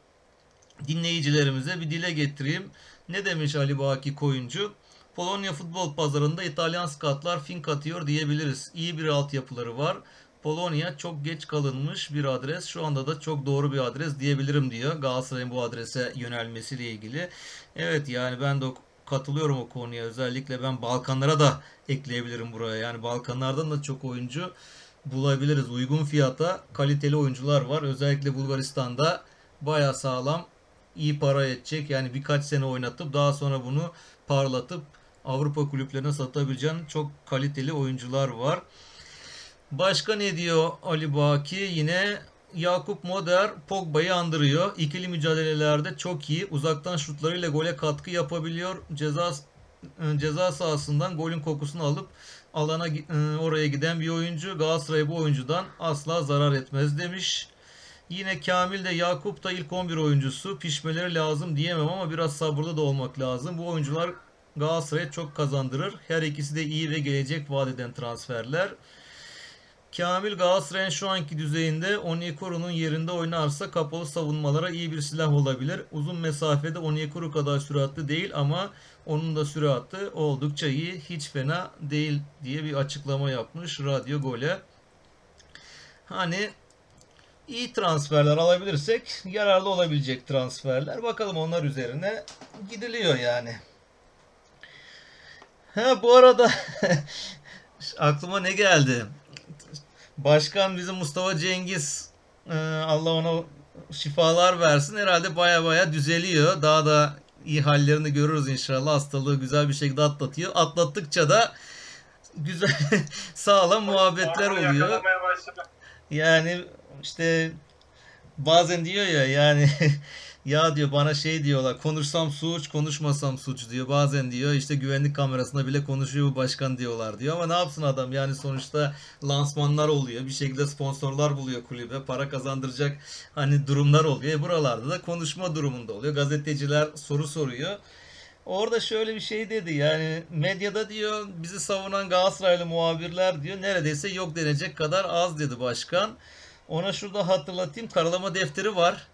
dinleyicilerimize bir dile getireyim. Ne demiş Ali Baki Koyuncu? Polonya futbol pazarında İtalyan skatlar fink atıyor diyebiliriz. İyi bir altyapıları var. Polonya çok geç kalınmış bir adres. Şu anda da çok doğru bir adres diyebilirim diyor. Galatasaray'ın bu adrese yönelmesiyle ilgili. Evet yani ben de katılıyorum o konuya. Özellikle ben Balkanlara da ekleyebilirim buraya. Yani Balkanlardan da çok oyuncu bulabiliriz. Uygun fiyata kaliteli oyuncular var. Özellikle Bulgaristan'da baya sağlam iyi para edecek. Yani birkaç sene oynatıp daha sonra bunu parlatıp Avrupa kulüplerine satabileceğin çok kaliteli oyuncular var. Başka ne diyor Ali Baki? Yine Yakup Moder Pogba'yı andırıyor. İkili mücadelelerde çok iyi. Uzaktan şutlarıyla gole katkı yapabiliyor. Ceza e, ceza sahasından golün kokusunu alıp alana e, oraya giden bir oyuncu. Galatasaray bu oyuncudan asla zarar etmez demiş. Yine Kamil de Yakup da ilk 11 oyuncusu. Pişmeleri lazım diyemem ama biraz sabırlı da olmak lazım. Bu oyuncular Galatasaray'a çok kazandırır. Her ikisi de iyi ve gelecek vadeden transferler. Kamil Galatasaray'ın şu anki düzeyinde Onyekuru'nun yerinde oynarsa kapalı savunmalara iyi bir silah olabilir. Uzun mesafede Onyekuru kadar süratli değil ama onun da süratli oldukça iyi. Hiç fena değil diye bir açıklama yapmış Radyo Gole. Hani iyi transferler alabilirsek yararlı olabilecek transferler. Bakalım onlar üzerine gidiliyor yani. Ha bu arada aklıma ne geldi? Başkan bizim Mustafa Cengiz e, Allah ona şifalar versin. Herhalde baya baya düzeliyor. Daha da iyi hallerini görürüz inşallah. Hastalığı güzel bir şekilde atlatıyor. Atlattıkça da güzel sağlam muhabbetler oluyor. Yani işte bazen diyor ya yani ya diyor bana şey diyorlar konuşsam suç konuşmasam suç diyor. Bazen diyor işte güvenlik kamerasında bile konuşuyor bu başkan diyorlar diyor. Ama ne yapsın adam yani sonuçta lansmanlar oluyor. Bir şekilde sponsorlar buluyor kulübe. Para kazandıracak hani durumlar oluyor. E buralarda da konuşma durumunda oluyor. Gazeteciler soru soruyor. Orada şöyle bir şey dedi yani medyada diyor bizi savunan Galatasaraylı muhabirler diyor neredeyse yok denecek kadar az dedi başkan. Ona şurada hatırlatayım karalama defteri var.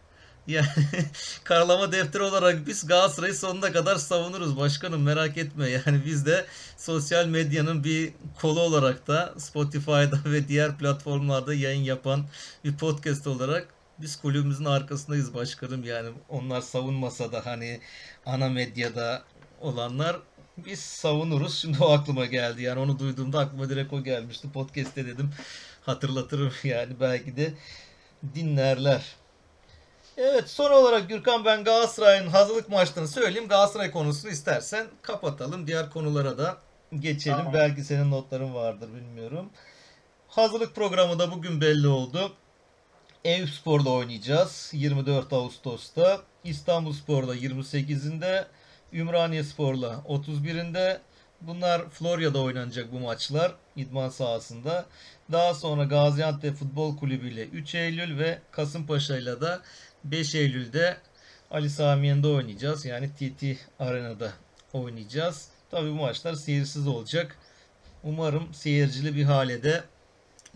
Yani karalama defteri olarak biz Galatasaray'ı sonuna kadar savunuruz başkanım merak etme. Yani biz de sosyal medyanın bir kolu olarak da Spotify'da ve diğer platformlarda yayın yapan bir podcast olarak biz kulübümüzün arkasındayız başkanım. Yani onlar savunmasa da hani ana medyada olanlar biz savunuruz. Şimdi o aklıma geldi. Yani onu duyduğumda aklıma direkt o gelmişti. Podcast'te dedim hatırlatırım yani belki de dinlerler. Evet son olarak Gürkan ben Galatasaray'ın hazırlık maçlarını söyleyeyim. Galatasaray konusunu istersen kapatalım. Diğer konulara da geçelim. Tamam. Belki senin notların vardır bilmiyorum. Hazırlık programı da bugün belli oldu. Eyüp Spor'la oynayacağız 24 Ağustos'ta. İstanbul Spor'la 28'inde. Ümraniye Spor'la 31'inde. Bunlar Florya'da oynanacak bu maçlar idman sahasında. Daha sonra Gaziantep Futbol Kulübü ile 3 Eylül ve Kasımpaşa ile de 5 Eylül'de Ali Samiyen'de oynayacağız. Yani TT Arena'da oynayacağız. Tabi bu maçlar seyirsiz olacak. Umarım seyircili bir hale de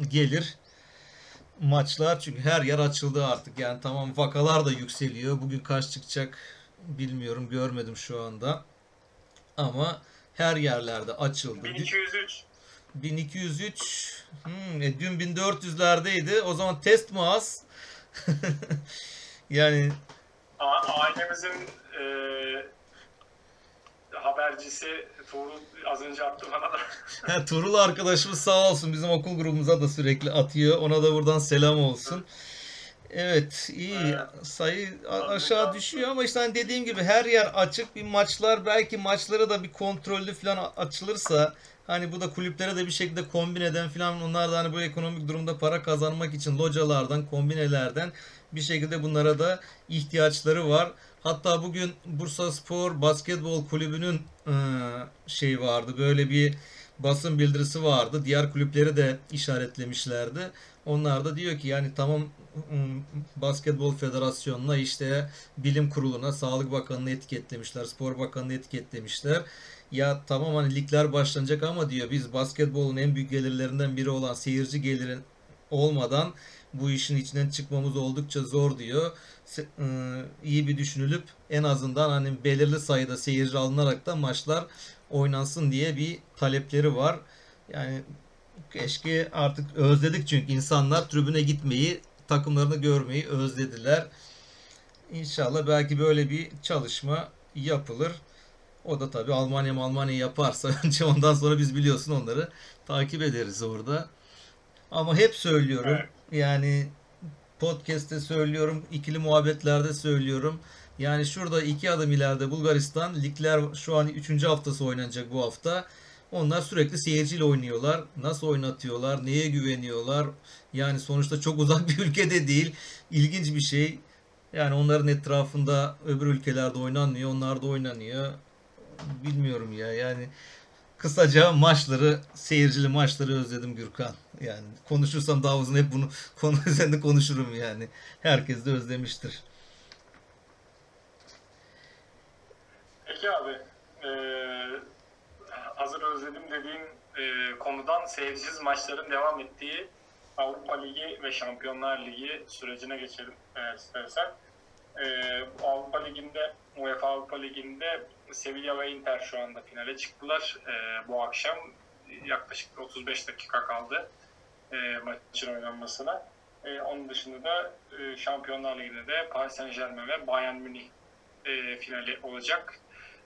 gelir maçlar. Çünkü her yer açıldı artık. Yani tamam vakalar da yükseliyor. Bugün kaç çıkacak bilmiyorum. Görmedim şu anda. Ama her yerlerde açıldı. 1203. 1203. Hmm, e, dün 1400'lerdeydi. O zaman test mi az? yani A- ailemizin e, habercisi Tuğrul az önce attı bana da. Tuğrul arkadaşımız sağ olsun bizim okul grubumuza da sürekli atıyor. Ona da buradan selam olsun. Evet iyi Evet. sayı a- aşağı düşüyor ama işte hani dediğim gibi her yer açık bir maçlar belki maçları da bir kontrollü falan a- açılırsa hani bu da kulüplere de bir şekilde kombin eden falan onlar da hani bu ekonomik durumda para kazanmak için localardan kombinelerden bir şekilde bunlara da ihtiyaçları var. Hatta bugün Bursa Spor Basketbol Kulübü'nün e, şey vardı böyle bir basın bildirisi vardı. Diğer kulüpleri de işaretlemişlerdi. Onlar da diyor ki yani tamam ım, Basketbol Federasyonu'na işte Bilim Kurulu'na, Sağlık Bakanı'nı etiketlemişler, Spor Bakanı'nı etiketlemişler. Ya tamam hani ligler başlanacak ama diyor biz basketbolun en büyük gelirlerinden biri olan seyirci gelirin olmadan bu işin içinden çıkmamız oldukça zor diyor. Iı, iyi bir düşünülüp en azından hani belirli sayıda seyirci alınarak da maçlar oynansın diye bir talepleri var. Yani keşke artık özledik çünkü insanlar tribüne gitmeyi, takımlarını görmeyi özlediler. İnşallah belki böyle bir çalışma yapılır. O da tabii Almanya Almanya yaparsa önce ondan sonra biz biliyorsun onları takip ederiz orada. Ama hep söylüyorum Evet. Yani podcast'te söylüyorum, ikili muhabbetlerde söylüyorum. Yani şurada iki adım ileride Bulgaristan, ligler şu an 3. haftası oynanacak bu hafta. Onlar sürekli seyirciyle oynuyorlar. Nasıl oynatıyorlar, neye güveniyorlar? Yani sonuçta çok uzak bir ülkede değil. İlginç bir şey. Yani onların etrafında öbür ülkelerde oynanmıyor, onlar da oynanıyor. Bilmiyorum ya yani kısaca maçları, seyircili maçları özledim Gürkan. Yani konuşursam daha uzun hep bunu konu üzerinde konuşurum yani. Herkes de özlemiştir. Peki abi, eee, hazır özledim dediğin eee, konudan seyircisiz maçların devam ettiği Avrupa Ligi ve Şampiyonlar Ligi sürecine geçelim eğer istersen. Bu Avrupa Ligi'nde, UEFA Avrupa Ligi'nde Sevilla ve Inter şu anda finale çıktılar. Eee, bu akşam yaklaşık 35 dakika kaldı eee, maçın oynanmasına. Eee, onun dışında da eee, Şampiyonlar Ligi'nde de Paris Saint Germain ve Bayern Münih e, finali olacak.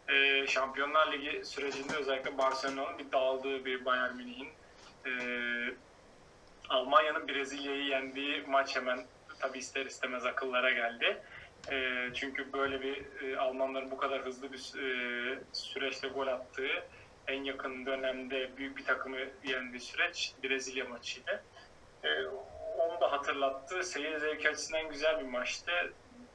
E, Şampiyonlar Ligi sürecinde özellikle Barcelona'nın bir dağıldığı bir Bayern Münih'in e, Almanya'nın Brezilya'yı yendiği maç hemen tabi ister istemez akıllara geldi. E, çünkü böyle bir e, Almanların bu kadar hızlı bir e, süreçte gol attığı en yakın dönemde büyük bir takımı yendiği süreç Brezilya maçıydı. E, onu da hatırlattı. Seyir zevki açısından güzel bir maçtı.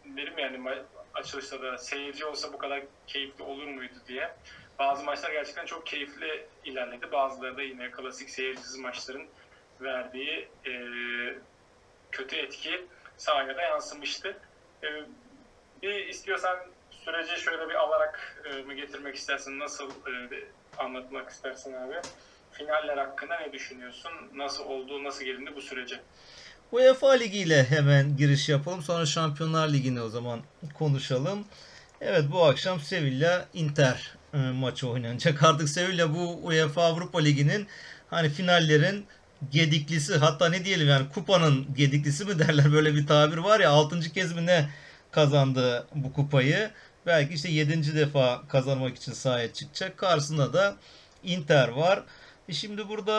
Dedim yani ma- açılışta da seyirci olsa bu kadar keyifli olur muydu diye. Bazı maçlar gerçekten çok keyifli ilerledi. Bazıları da yine klasik seyircisiz maçların verdiği e, kötü etki sahaya da yansımıştı. E, bir istiyorsan süreci şöyle bir alarak e, mı getirmek istersin? Nasıl e, anlatmak istersin abi? Finaller hakkında ne düşünüyorsun? Nasıl oldu, nasıl gelindi bu sürece? UEFA Ligi ile hemen giriş yapalım. Sonra Şampiyonlar Ligi'ni o zaman konuşalım. Evet bu akşam Sevilla Inter e, maçı oynanacak. Artık Sevilla bu UEFA Avrupa Ligi'nin hani finallerin gediklisi hatta ne diyelim yani kupanın gediklisi mi derler böyle bir tabir var ya 6. kez mi ne kazandı bu kupayı. Belki işte 7. defa kazanmak için sahaya çıkacak. Karşısında da Inter var. E şimdi burada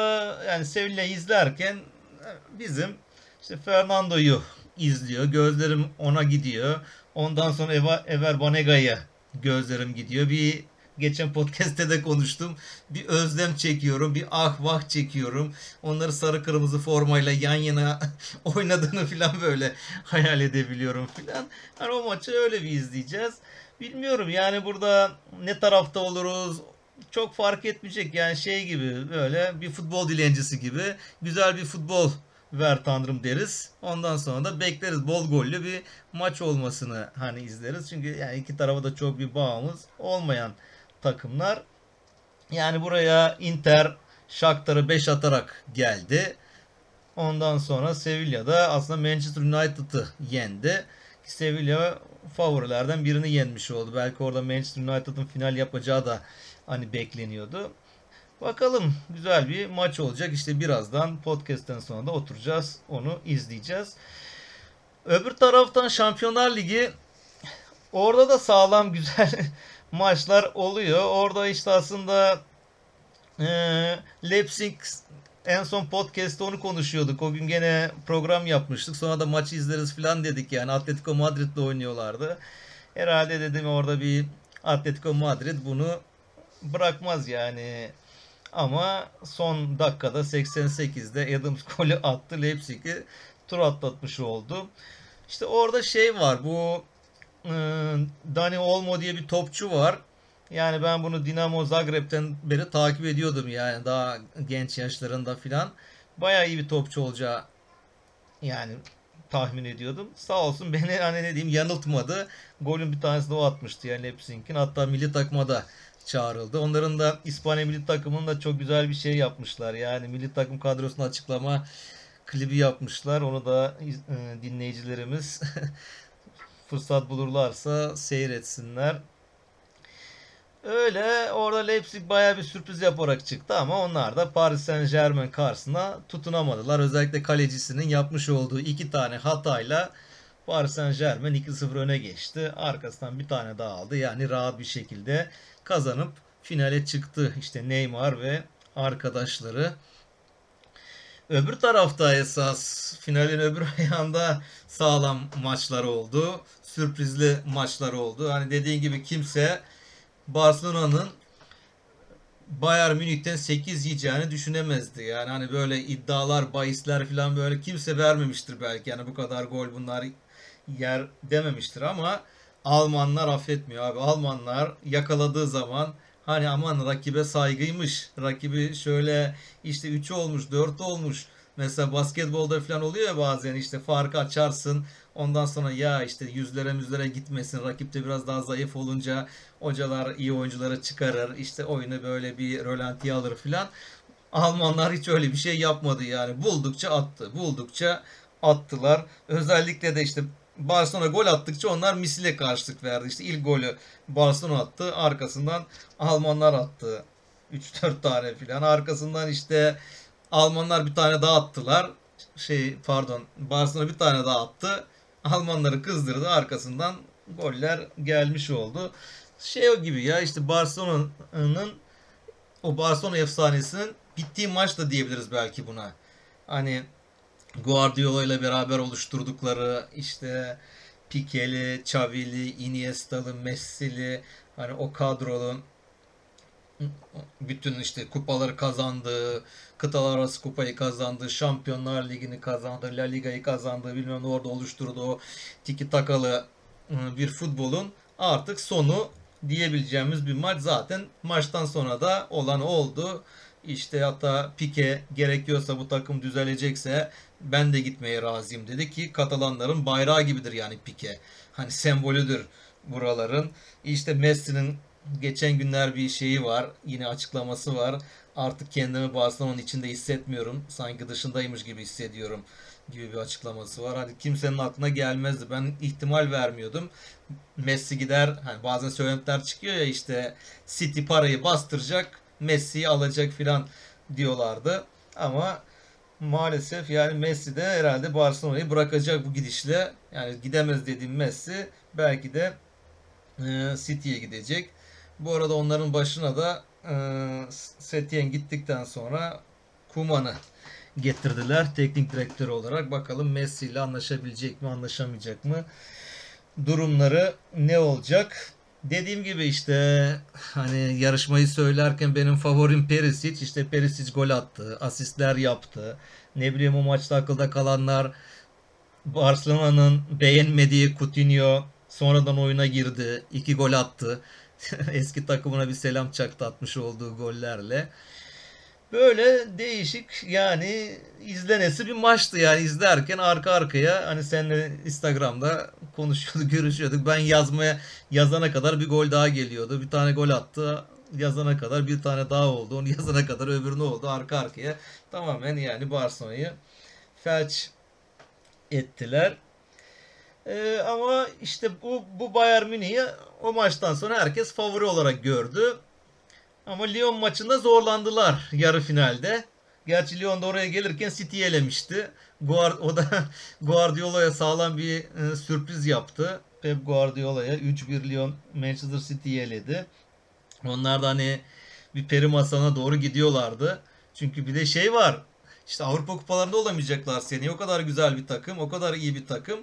yani Sevilla'yı izlerken e, bizim işte Fernando'yu izliyor. Gözlerim ona gidiyor. Ondan sonra Eva, Ever Banega'ya gözlerim gidiyor. Bir geçen podcast'te de konuştum. Bir özlem çekiyorum. Bir ah vah çekiyorum. Onları sarı kırmızı formayla yan yana oynadığını falan böyle hayal edebiliyorum falan. Hani o maçı öyle bir izleyeceğiz. Bilmiyorum yani burada ne tarafta oluruz çok fark etmeyecek yani şey gibi böyle bir futbol dilencisi gibi güzel bir futbol ver tanrım deriz. Ondan sonra da bekleriz bol gollü bir maç olmasını hani izleriz. Çünkü yani iki tarafa da çok bir bağımız olmayan takımlar. Yani buraya Inter Shakhtar'ı 5 atarak geldi. Ondan sonra Sevilla'da aslında Manchester United'ı yendi. Sevilla favorilerden birini yenmiş oldu. Belki orada Manchester United'ın final yapacağı da hani bekleniyordu. Bakalım güzel bir maç olacak. İşte birazdan podcast'ten sonra da oturacağız. Onu izleyeceğiz. Öbür taraftan Şampiyonlar Ligi Orada da sağlam güzel maçlar oluyor. Orada işte aslında e, Leipzig en son podcast'te onu konuşuyorduk. O gün gene program yapmıştık. Sonra da maçı izleriz falan dedik yani. Atletico Madrid'le oynuyorlardı. Herhalde dedim orada bir Atletico Madrid bunu bırakmaz yani. Ama son dakikada 88'de Adams golü attı. Leipzig'i tur atlatmış oldu. İşte orada şey var. Bu Dani Olmo diye bir topçu var. Yani ben bunu Dinamo Zagreb'ten beri takip ediyordum yani daha genç yaşlarında filan. Bayağı iyi bir topçu olacağı yani tahmin ediyordum. Sağ olsun beni hani ne diyeyim yanıltmadı. Golün bir tanesi de o atmıştı yani Leipzig'in. Hatta milli takıma da çağrıldı. Onların da İspanya milli takımının da çok güzel bir şey yapmışlar. Yani milli takım kadrosunu açıklama klibi yapmışlar. Onu da e, dinleyicilerimiz fırsat bulurlarsa seyretsinler. Öyle orada Leipzig baya bir sürpriz yaparak çıktı ama onlar da Paris Saint Germain karşısına tutunamadılar. Özellikle kalecisinin yapmış olduğu iki tane hatayla Paris Saint Germain 2-0 öne geçti. Arkasından bir tane daha aldı. Yani rahat bir şekilde kazanıp finale çıktı. İşte Neymar ve arkadaşları. Öbür tarafta esas finalin öbür ayağında sağlam maçlar oldu. Sürprizli maçlar oldu. Hani dediğin gibi kimse Barcelona'nın Bayern Münih'ten 8 yiyeceğini düşünemezdi. Yani hani böyle iddialar, bahisler falan böyle kimse vermemiştir belki. Yani bu kadar gol bunlar yer dememiştir ama Almanlar affetmiyor abi. Almanlar yakaladığı zaman hani aman rakibe saygıymış. Rakibi şöyle işte 3 olmuş, 4 olmuş. Mesela basketbolda falan oluyor ya bazen işte farkı açarsın. Ondan sonra ya işte yüzlere müzlere gitmesin. Rakip de biraz daha zayıf olunca hocalar iyi oyuncuları çıkarır. İşte oyunu böyle bir rölantiye alır filan. Almanlar hiç öyle bir şey yapmadı yani. Buldukça attı. Buldukça attılar. Özellikle de işte Barcelona gol attıkça onlar misile karşılık verdi. İşte ilk golü Barcelona attı. Arkasından Almanlar attı. 3-4 tane filan. Arkasından işte Almanlar bir tane daha attılar. Şey pardon Barcelona bir tane daha attı. Almanları kızdırdı. Arkasından goller gelmiş oldu. Şey gibi ya işte Barcelona'nın o Barcelona efsanesinin bittiği maç da diyebiliriz belki buna. Hani Guardiola ile beraber oluşturdukları işte Pique'li, Xavi'li, Iniesta'lı, Messi'li hani o kadronun bütün işte kupaları kazandığı, kıtalar arası kupayı kazandığı, Şampiyonlar Ligi'ni kazandığı, La Liga'yı kazandığı, bilmem ne orada oluşturduğu tiki takalı ıı, bir futbolun artık sonu diyebileceğimiz bir maç zaten maçtan sonra da olan oldu. İşte hatta Pique gerekiyorsa bu takım düzelecekse ben de gitmeye razıyım dedi ki Katalanların bayrağı gibidir yani Pique. Hani sembolüdür buraların. İşte Messi'nin geçen günler bir şeyi var. Yine açıklaması var. Artık kendimi Barcelona'nın içinde hissetmiyorum. Sanki dışındaymış gibi hissediyorum gibi bir açıklaması var. Hadi kimsenin aklına gelmezdi. Ben ihtimal vermiyordum. Messi gider. Hani bazen söylentiler çıkıyor ya işte City parayı bastıracak. Messi'yi alacak filan diyorlardı. Ama maalesef yani Messi de herhalde Barcelona'yı bırakacak bu gidişle. Yani gidemez dediğim Messi belki de e, City'ye gidecek. Bu arada onların başına da e, Setien gittikten sonra Kuman'ı getirdiler teknik direktör olarak. Bakalım Messi ile anlaşabilecek mi, anlaşamayacak mı? Durumları ne olacak? Dediğim gibi işte hani yarışmayı söylerken benim favorim Perisic. İşte Perisic gol attı, asistler yaptı. Ne bileyim o maçta akılda kalanlar Barcelona'nın beğenmediği Coutinho sonradan oyuna girdi. iki gol attı. Eski takımına bir selam çaktı atmış olduğu gollerle. Böyle değişik yani izlenesi bir maçtı yani izlerken arka arkaya hani seninle Instagram'da konuşuyorduk görüşüyorduk. Ben yazmaya yazana kadar bir gol daha geliyordu. Bir tane gol attı yazana kadar bir tane daha oldu. Onu yazana kadar öbürünü oldu arka arkaya. Tamamen yani Barcelona'yı felç ettiler. Ee, ama işte bu, bu Bayern Münih'i o maçtan sonra herkes favori olarak gördü. Ama Lyon maçında zorlandılar yarı finalde. Gerçi Lyon da oraya gelirken City'yi elemişti. Guard, o da Guardiola'ya sağlam bir e, sürpriz yaptı. Pep Guardiola'ya 3-1 Lyon Manchester City'yi eledi. Onlar da hani bir peri masalına doğru gidiyorlardı. Çünkü bir de şey var. İşte Avrupa kupalarında olamayacaklar seni. O kadar güzel bir takım, o kadar iyi bir takım.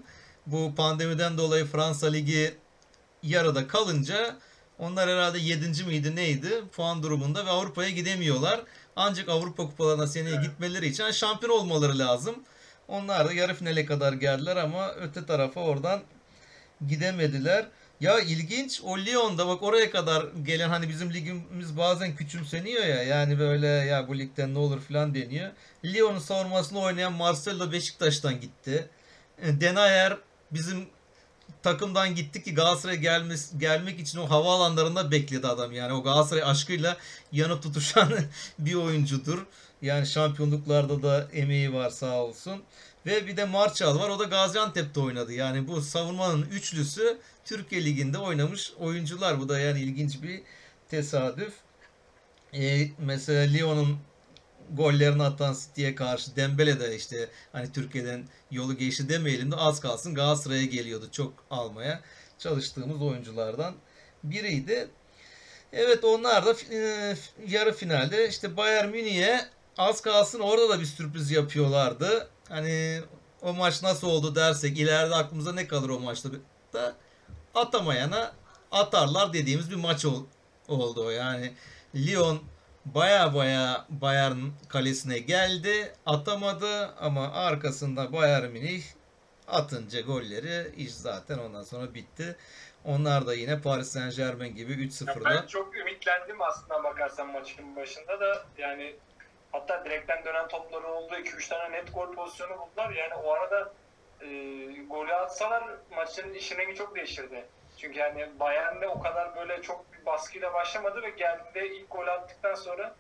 Bu pandemiden dolayı Fransa Ligi yarıda kalınca onlar herhalde 7. miydi neydi puan durumunda ve Avrupa'ya gidemiyorlar. Ancak Avrupa kupalarına seneye gitmeleri için şampiyon olmaları lazım. Onlar da yarı finale kadar geldiler ama öte tarafa oradan gidemediler. Ya ilginç o Lyon'da bak oraya kadar gelen hani bizim ligimiz bazen küçümseniyor ya yani böyle ya bu ligden ne olur falan deniyor. Lyon'un savunmasını oynayan Marcelo Beşiktaş'tan gitti. Denayer bizim takımdan gitti ki Galatasaray'a gelmesi, gelmek için o havaalanlarında bekledi adam. Yani o Galatasaray aşkıyla yanıp tutuşan bir oyuncudur. Yani şampiyonluklarda da emeği var sağ olsun. Ve bir de Marçal var. O da Gaziantep'te oynadı. Yani bu savunmanın üçlüsü Türkiye Ligi'nde oynamış oyuncular. Bu da yani ilginç bir tesadüf. Ee, mesela Lyon'un gollerini atan City'ye karşı Dembele de işte hani Türkiye'den yolu geçti demeyelim de az kalsın Galatasaray'a geliyordu çok almaya çalıştığımız oyunculardan biriydi. Evet onlar da e, yarı finalde işte Bayern Münih'e az kalsın orada da bir sürpriz yapıyorlardı. Hani o maç nasıl oldu dersek ileride aklımıza ne kalır o maçta da atamayana atarlar dediğimiz bir maç ol, oldu. Yani Lyon baya baya Bayern kalesine geldi. Atamadı ama arkasında Bayern Münih atınca golleri iş zaten ondan sonra bitti. Onlar da yine Paris Saint Germain gibi 3-0'da. Ben çok ümitlendim aslında bakarsan maçın başında da yani hatta direkten dönen topları oldu. 2-3 tane net gol pozisyonu buldular. Yani o arada e, golü atsalar maçın işini çok değiştirdi. Çünkü yani Bayern'de o kadar böyle çok bir baskıyla başlamadı ve geldiğinde ilk gol attıktan sonra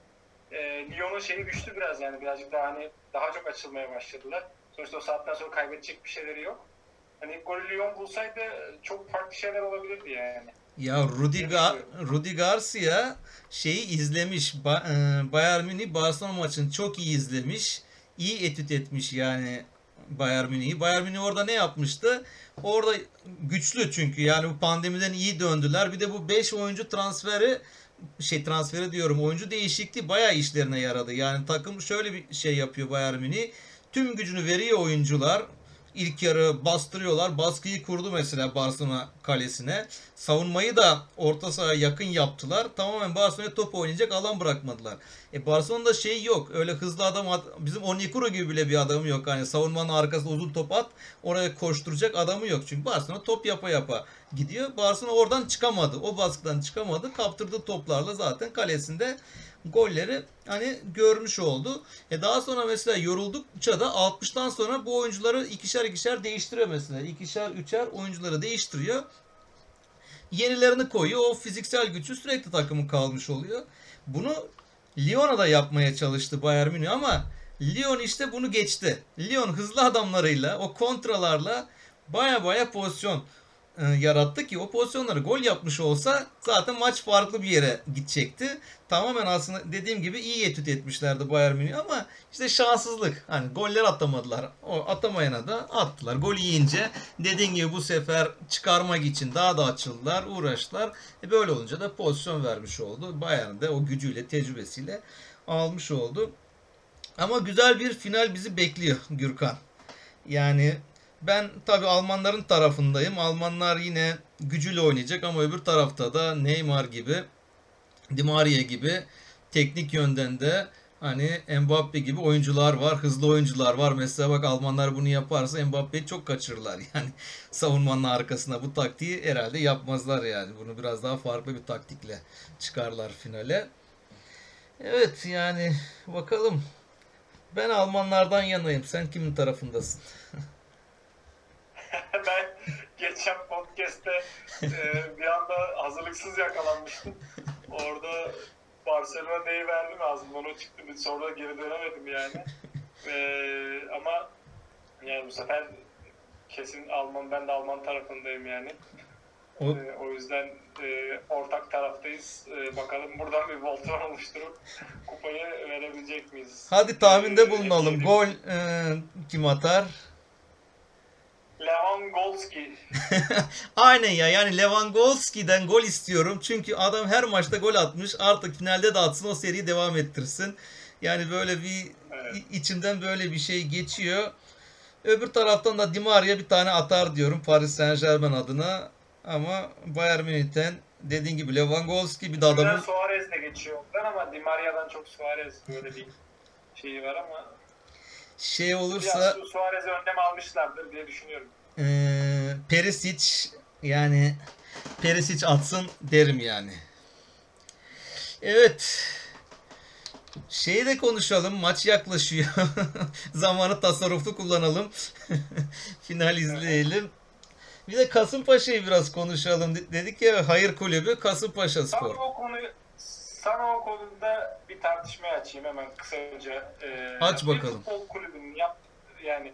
e, Lyon'un şeyi düştü biraz yani birazcık daha hani daha çok açılmaya başladılar. Sonuçta o saatten sonra kaybedecek bir şeyleri yok. Hani ilk golü Lyon bulsaydı çok farklı şeyler olabilirdi yani. Ya Rudi, Ga Rudi Garcia şeyi izlemiş. Ba e, Bayern Münih Barcelona maçını çok iyi izlemiş. İyi etüt etmiş yani Bayern Münih'i. Bayern Münih orada ne yapmıştı? Orada güçlü çünkü yani bu pandemiden iyi döndüler. Bir de bu 5 oyuncu transferi şey transferi diyorum oyuncu değişikliği bayağı işlerine yaradı. Yani takım şöyle bir şey yapıyor Bayern Münih. Tüm gücünü veriyor oyuncular. İlk yarı bastırıyorlar. Baskıyı kurdu mesela Barcelona kalesine. Savunmayı da orta sahaya yakın yaptılar. Tamamen Barcelona'ya top oynayacak alan bırakmadılar. E Barcelona'da şey yok. Öyle hızlı adam at, bizim Onyekuru gibi bile bir adamı yok. Hani savunmanın arkasında uzun top at. Oraya koşturacak adamı yok. Çünkü Barcelona top yapa yapa gidiyor. Barcelona oradan çıkamadı. O baskıdan çıkamadı. Kaptırdığı toplarla zaten kalesinde golleri hani görmüş oldu. E daha sonra mesela yoruldukça da 60'tan sonra bu oyuncuları ikişer ikişer değiştiriyor mesela. İkişer üçer oyuncuları değiştiriyor. Yenilerini koyuyor. O fiziksel gücü sürekli takımın kalmış oluyor. Bunu Lyon'a da yapmaya çalıştı Bayern Münih ama Lyon işte bunu geçti. Lyon hızlı adamlarıyla, o kontralarla baya baya pozisyon yarattı ki o pozisyonları gol yapmış olsa zaten maç farklı bir yere gidecekti. Tamamen aslında dediğim gibi iyi etüt etmişlerdi Bayern Münih ama işte şanssızlık. Hani goller atamadılar. O atamayana da attılar. Gol yiyince dediğim gibi bu sefer çıkarmak için daha da açıldılar, uğraştılar. E böyle olunca da pozisyon vermiş oldu. Bayern de o gücüyle, tecrübesiyle almış oldu. Ama güzel bir final bizi bekliyor Gürkan. Yani ben tabi Almanların tarafındayım. Almanlar yine gücüyle oynayacak ama öbür tarafta da Neymar gibi, Di Maria gibi teknik yönden de hani Mbappe gibi oyuncular var. Hızlı oyuncular var. Mesela bak Almanlar bunu yaparsa Mbappe'yi çok kaçırırlar. Yani savunmanın arkasına bu taktiği herhalde yapmazlar yani. Bunu biraz daha farklı bir taktikle çıkarlar finale. Evet yani bakalım. Ben Almanlardan yanayım. Sen kimin tarafındasın? ben geçen podcast'te e, bir anda hazırlıksız yakalanmıştım. Orada Barcelona neyi verdim ağzımdan onu çıktı. Sonra geri dönemedim yani. E, ama yani bu sefer kesin Alman ben de Alman tarafındayım yani. O, e, o yüzden e, ortak taraftayız. E, bakalım buradan bir voltron oluşturup kupayı verebilecek miyiz? Hadi tahminde bulunalım. Gol e, kim atar? Lewandowski. Aynen ya yani Lewandowski'den gol istiyorum. Çünkü adam her maçta gol atmış. Artık finalde de atsın o seriyi devam ettirsin. Yani böyle bir Evet. içimden böyle bir şey geçiyor. Öbür taraftan da Di Maria bir tane atar diyorum Paris Saint Germain adına. Ama Bayern Münih'ten dediğin gibi Lewandowski bir de adamın Suarez de geçiyor ondan ama Di Maria'dan çok Suarez böyle bir şeyi var ama şey biraz olursa Su- Suarez'e önlem almışlardır diye düşünüyorum. eee Perisic yani Perisic atsın derim yani. Evet. Şeyi de konuşalım. Maç yaklaşıyor. Zamanı tasarruflu kullanalım. Final izleyelim. Bir de Kasımpaşa'yı biraz konuşalım. De- Dedik ya hayır kulübü Kasımpaşa Spor. o konuyu sana o konuda bir tartışmaya açayım hemen kısaca. Ee, Aç Bir bakalım. futbol kulübünün yap yani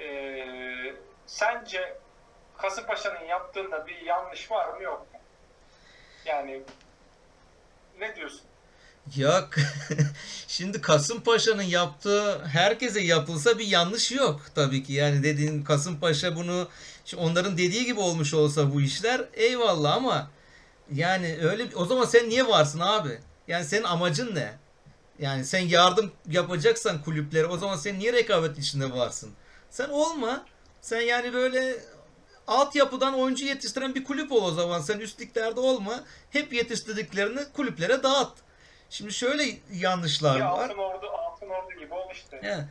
ee, sence Kasımpaşa'nın yaptığında bir yanlış var mı yok mu? Yani ne diyorsun? Ya şimdi Kasımpaşa'nın yaptığı herkese yapılsa bir yanlış yok tabii ki. Yani dediğin Kasımpaşa bunu onların dediği gibi olmuş olsa bu işler eyvallah ama yani öyle o zaman sen niye varsın abi? Yani senin amacın ne? Yani sen yardım yapacaksan kulüplere o zaman sen niye rekabet içinde varsın? Sen olma. Sen yani böyle altyapıdan oyuncu yetiştiren bir kulüp ol o zaman. Sen üst liglerde olma. Hep yetiştirdiklerini kulüplere dağıt. Şimdi şöyle yanlışlar Bir var. Altın Ordu, Altın Ordu gibi ol işte. He. Hadi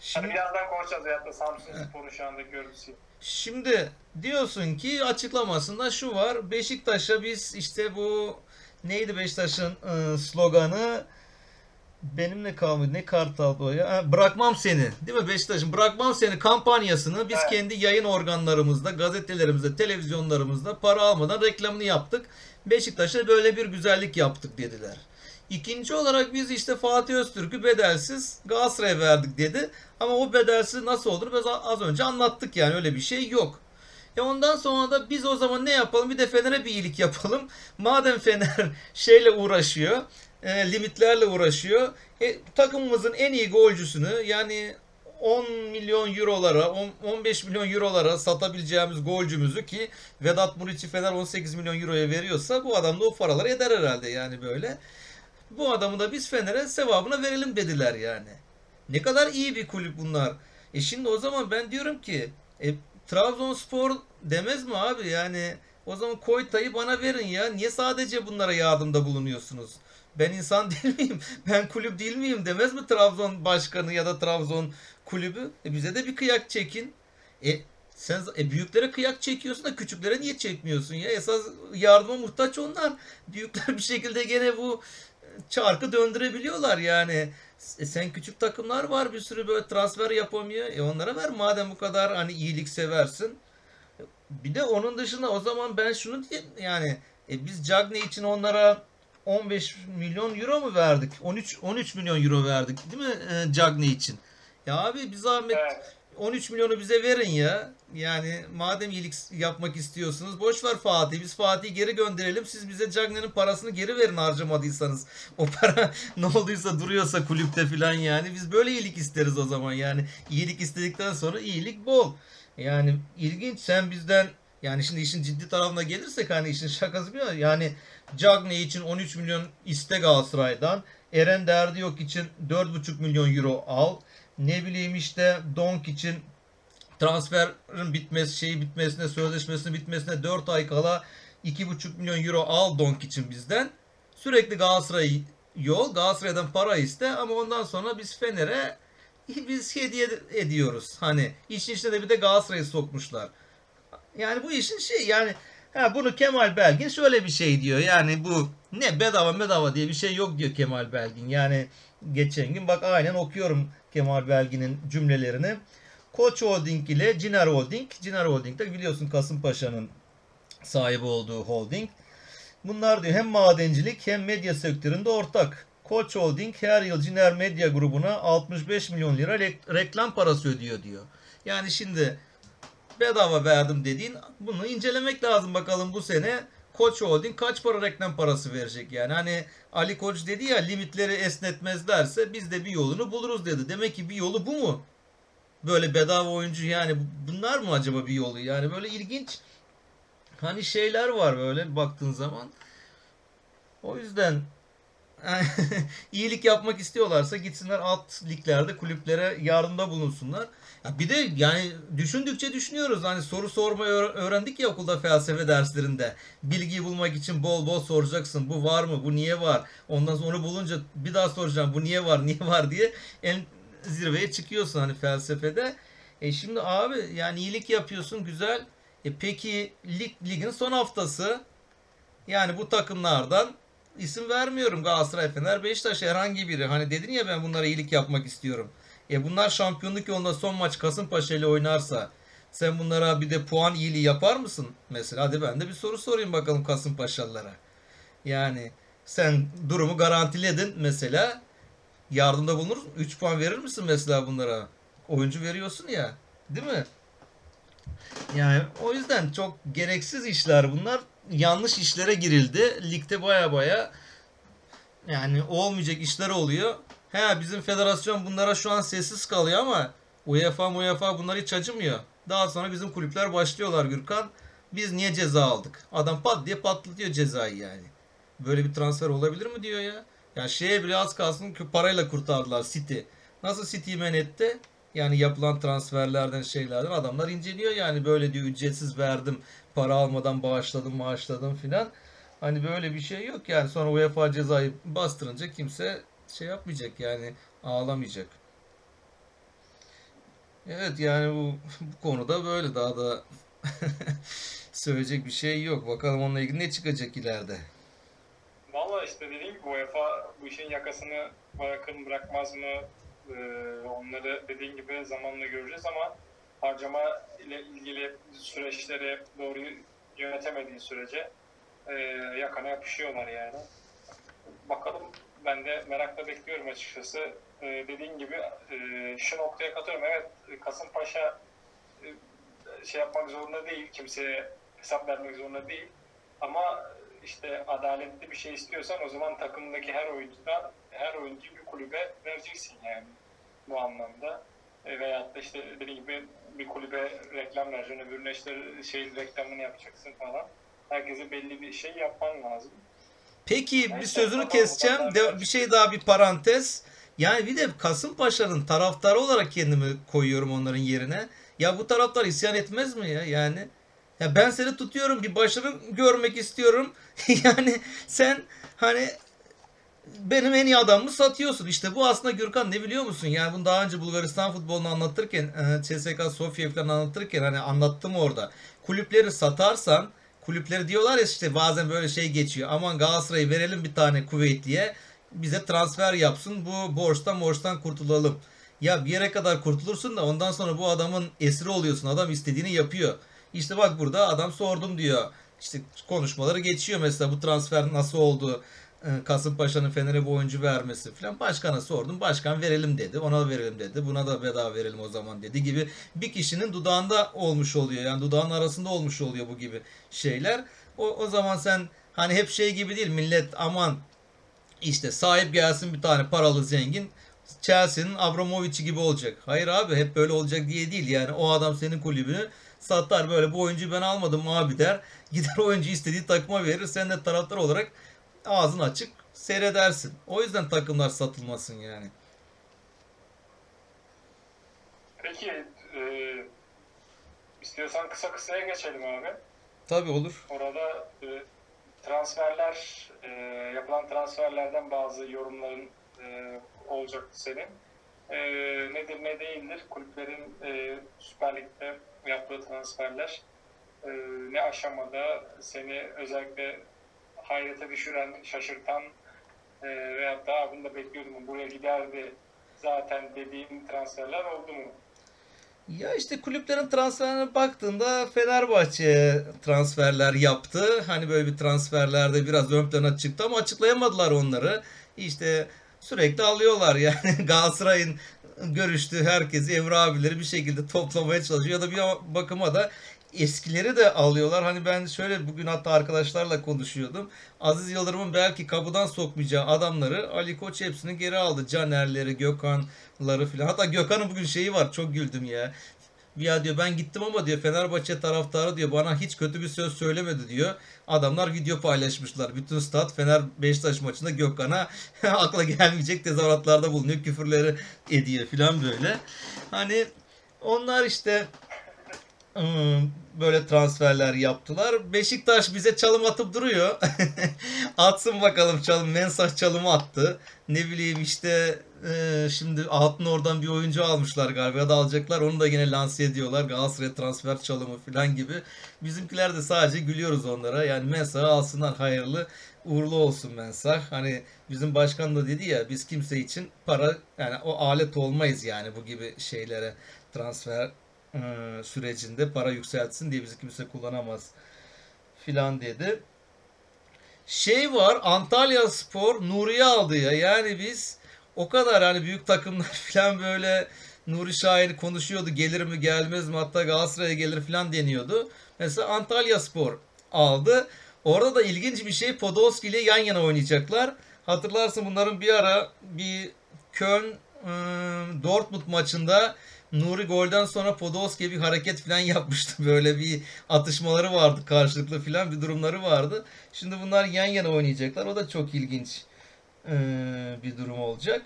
Şimdi, birazdan konuşacağız veyahut da Samsun Spor'un şu andaki görüntüsü. şimdi diyorsun ki açıklamasında şu var. Beşiktaş'a biz işte bu neydi Beşiktaş'ın e, sloganı benimle kalmadı. Ne kartaldı o ya? Ha, bırakmam seni. Değil mi Beşiktaş'ın? Bırakmam seni kampanyasını biz Evet. kendi yayın organlarımızda, gazetelerimizde, televizyonlarımızda para almadan reklamını yaptık. Beşiktaş'a böyle bir güzellik yaptık dediler. İkinci olarak biz işte Fatih Öztürk'ü bedelsiz Galatasaray'a verdik dedi. Ama o bedelsiz nasıl olur? Biz az önce anlattık yani öyle bir şey yok. E ondan sonra da biz o zaman ne yapalım? Bir de Fener'e bir iyilik yapalım. Madem Fener şeyle uğraşıyor, e, limitlerle uğraşıyor. E, takımımızın en iyi golcüsünü yani 10 milyon eurolara, 10 15 milyon eurolara satabileceğimiz golcümüzü ki Vedat Muriç'i Fener 18 milyon euroya veriyorsa bu adam da o paraları eder herhalde yani böyle. Bu adamı da biz Fener'e sevabına verelim dediler yani. Ne kadar iyi bir kulüp bunlar. E şimdi o zaman ben diyorum ki e, Trabzonspor demez mi abi yani o zaman Koyta'yı bana verin ya. Niye sadece bunlara yardımda bulunuyorsunuz? Ben insan değil miyim? Ben kulüp değil miyim? Demez mi Trabzon başkanı ya da Trabzon kulübü? E bize de bir kıyak çekin. E sen e, büyüklere kıyak çekiyorsun da küçüklere niye çekmiyorsun ya? Esas yardıma muhtaç onlar. Büyükler bir şekilde gene bu e, çarkı döndürebiliyorlar yani. E sen küçük takımlar var bir sürü böyle transfer yapamıyor. E onlara ver madem bu kadar hani iyilik seversin. Bir de onun dışında o zaman ben şunu diyeyim yani e biz Cagney için onlara 15 milyon euro mu verdik? 13 13 milyon euro verdik değil mi e, Cagney için? Ya abi bir zahmet Evet. 13 milyonu bize verin ya. Yani madem iyilik yapmak istiyorsunuz boş ver Fatih. Biz Fatih'i geri gönderelim. Siz bize Cagney'in parasını geri verin harcamadıysanız. O para ne olduysa duruyorsa kulüpte falan yani. Biz böyle iyilik isteriz o zaman yani. iyilik istedikten sonra iyilik bol. Yani ilginç sen bizden yani şimdi işin ciddi tarafına gelirsek hani işin şakası bir yani Cagney için 13 milyon iste Galatasaray'dan. Eren Derdi yok için 4,5 milyon euro al. Ne bileyim işte Donk için transferin bitmesi şeyi bitmesine sözleşmesinin bitmesine 4 ay kala 2,5 milyon euro al Donk için bizden. Sürekli Galatasaray yol. Galatasaray'dan para iste ama ondan sonra biz Fener'e biz hediye ediyoruz. Hani işin içine de bir de Galatasaray'ı sokmuşlar. Yani bu işin şey yani ha bunu Kemal Belgin şöyle bir şey diyor. Yani bu ne bedava bedava diye bir şey yok diyor Kemal Belgin. Yani geçen gün bak aynen okuyorum Kemal Belgin'in cümlelerini. Koç Holding ile Ciner Holding. Ciner Holding de biliyorsun Kasımpaşa'nın sahibi olduğu holding. Bunlar diyor hem madencilik hem medya sektöründe ortak. Koç Holding her yıl Ciner Medya grubuna 65 milyon lira rek- reklam parası ödüyor diyor. Yani şimdi bedava verdim dediğin bunu incelemek lazım bakalım bu sene Koç Holding kaç para reklam parası verecek yani hani Ali Koç dedi ya limitleri esnetmezlerse biz de bir yolunu buluruz dedi. Demek ki bir yolu bu mu? Böyle bedava oyuncu yani bunlar mı acaba bir yolu? Yani böyle ilginç hani şeyler var böyle baktığın zaman. O yüzden iyilik yapmak istiyorlarsa gitsinler alt liglerde kulüplere yardımda bulunsunlar. Ya bir de yani düşündükçe düşünüyoruz. Hani soru sormayı öğrendik ya okulda felsefe derslerinde. Bilgiyi bulmak için bol bol soracaksın. Bu var mı? Bu niye var? Ondan sonra onu bulunca bir daha soracağım. Bu niye var? Niye var diye en zirveye çıkıyorsun hani felsefede. E şimdi abi yani iyilik yapıyorsun güzel. E peki lig, ligin son haftası yani bu takımlardan isim vermiyorum Galatasaray, Fener, Beşiktaş herhangi biri. Hani dedin ya ben bunlara iyilik yapmak istiyorum. E bunlar şampiyonluk yolunda son maç Kasımpaşa ile oynarsa sen bunlara bir de puan iyiliği yapar mısın? Mesela hadi ben de bir soru sorayım bakalım Kasımpaşalılara. Yani sen durumu garantiledin mesela. Yardımda bulunur 3 puan verir misin mesela bunlara? Oyuncu veriyorsun ya. Değil mi? Yani o yüzden çok gereksiz işler bunlar. Yanlış işlere girildi. Ligde baya baya yani olmayacak işler oluyor. He bizim federasyon bunlara şu an sessiz kalıyor ama UEFA UEFA bunları hiç acımıyor. Daha sonra bizim kulüpler başlıyorlar Gürkan. Biz niye ceza aldık? Adam pat diye patlatıyor cezayı yani. Böyle bir transfer olabilir mi diyor ya. Yani şeye bile az kalsın ki parayla kurtardılar City. Nasıl City'yi men etti? Yani yapılan transferlerden şeylerden adamlar inceliyor yani böyle diyor ücretsiz verdim para almadan bağışladım bağışladım filan. Hani böyle bir şey yok yani sonra UEFA cezayı bastırınca kimse şey yapmayacak yani ağlamayacak. Evet yani bu, bu konuda böyle daha da söyleyecek bir şey yok. Bakalım onunla ilgili ne çıkacak ileride. Valla işte dediğim gibi UEFA bu işin yakasını bırakır mı bırakmaz mı ee, onları dediğin gibi zamanla göreceğiz ama harcama ile ilgili süreçleri doğru yönetemediği sürece e, yakana yapışıyorlar yani. Bakalım ben de merakla bekliyorum açıkçası. E, dediğin gibi e, şu noktaya katıyorum. Evet Kasımpaşa e, şey yapmak zorunda değil. Kimseye hesap vermek zorunda değil. Ama işte adaletli bir şey istiyorsan o zaman takımdaki her oyuncuda her oyuncu bir kulübe vereceksin yani bu anlamda. E, veyahut da işte dediğim gibi bir kulübe reklam vereceksin, öbürüne işte şey reklamını yapacaksın falan. Herkese belli bir şey yapman lazım. Peki bir sözünü keseceğim. De, bir şey daha bir parantez. Yani bir de Kasımpaşa'nın taraftarı olarak kendimi koyuyorum onların yerine. Ya bu taraftar isyan etmez mi ya yani? Ya ben seni tutuyorum bir başarı görmek istiyorum. yani sen hani benim en iyi adamımı satıyorsun. İşte bu aslında Gürkan ne biliyor musun? Yani bunu daha önce Bulgaristan futbolunu anlatırken, e, CSKA Sofya falan anlatırken hani anlattım orada. Kulüpleri satarsan kulüpleri diyorlar ya işte bazen böyle şey geçiyor. Aman Galatasaray'ı verelim bir tane Kuveytli'ye bize transfer yapsın. Bu borçtan borçtan kurtulalım. Ya bir yere kadar kurtulursun da ondan sonra bu adamın esiri oluyorsun. Adam istediğini yapıyor. İşte bak burada adam sordum diyor. İşte konuşmaları geçiyor mesela bu transfer nasıl oldu? Ee, Kasımpaşa'nın Fener'e bu oyuncu vermesi falan. Başkana sordum. Başkan verelim dedi. Ona verelim dedi. Buna da bedava verelim o zaman dedi gibi bir kişinin dudağında olmuş oluyor. Yani dudağın arasında olmuş oluyor bu gibi şeyler. O, o zaman sen hani hep şey gibi değil millet aman işte sahip gelsin bir tane paralı zengin Chelsea'nin Abramovich'i gibi olacak. Hayır abi hep böyle olacak diye değil. Yani o adam senin kulübünü satar böyle bu oyuncuyu ben almadım abi der. Gider oyuncu istediği takıma verir. Sen de taraftar olarak ağzın açık seyredersin. O yüzden takımlar satılmasın yani. Peki e, istiyorsan kısa kısaya geçelim abi. Tabi olur. Orada e, transferler e, yapılan transferlerden bazı yorumların e, olacaktı senin. E, nedir ne değildir? Kulüplerin e, Süper Lig'de yaptığı transferler e, ne aşamada seni özellikle hayrete düşüren, şaşırtan e, veyahut da bunu da bekliyordum buraya giderdi zaten dediğim transferler oldu mu? Ya işte kulüplerin transferine baktığında Fenerbahçe transferler yaptı. Hani böyle bir transferlerde biraz ön plana çıktı ama açıklayamadılar onları. İşte sürekli alıyorlar yani Galatasaray'ın görüştüğü herkesi Emre abileri bir şekilde toplamaya çalışıyor ya da bir bakıma da eskileri de alıyorlar. Hani ben şöyle bugün hatta arkadaşlarla konuşuyordum. Aziz Yıldırım'ın belki kapıdan sokmayacağı adamları Ali Koç hepsini geri aldı. Canerleri, Gökhan'ları filan. Hatta Gökhan'ın bugün şeyi var. Çok güldüm ya. Ya diyor ben gittim ama diyor Fenerbahçe taraftarı diyor bana hiç kötü bir söz söylemedi diyor. Adamlar video paylaşmışlar. Bütün stat Fener Beşiktaş maçında Gökhan'a akla gelmeyecek tezahüratlarda bulunuyor. Küfürleri ediyor filan böyle. Hani onlar işte böyle transferler yaptılar. Beşiktaş bize çalım atıp duruyor. Atsın bakalım çalım. Mensah çalımı attı. Ne bileyim işte e, şimdi altın oradan bir oyuncu almışlar galiba ya da alacaklar. Onu da yine lanse ediyorlar. Galatasaray transfer çalımı falan gibi. Bizimkiler de sadece gülüyoruz onlara. Yani Mensah'ı alsınlar hayırlı. Uğurlu olsun Mensah. Hani bizim başkan da dedi ya biz kimse için para yani o alet olmayız yani bu gibi şeylere transfer e, sürecinde para yükseltsin diye bizi kimse kullanamaz filan dedi. Şey var Antalya Spor Nuri'yi aldı ya. Yani biz o kadar hani büyük takımlar filan böyle Nuri Şahin konuşuyordu gelir mi gelmez mi hatta Galatasaray'a gelir filan deniyordu. Mesela Antalya Spor aldı. Orada da ilginç bir şey Podolski ile yan yana oynayacaklar. Hatırlarsın bunların bir ara bir Köln ıı, Dortmund maçında Nuri golden sonra Podolski'ye bir hareket falan yapmıştı. Böyle bir atışmaları vardı karşılıklı falan bir durumları vardı. Şimdi bunlar yan yana oynayacaklar. O da çok ilginç bir durum olacak.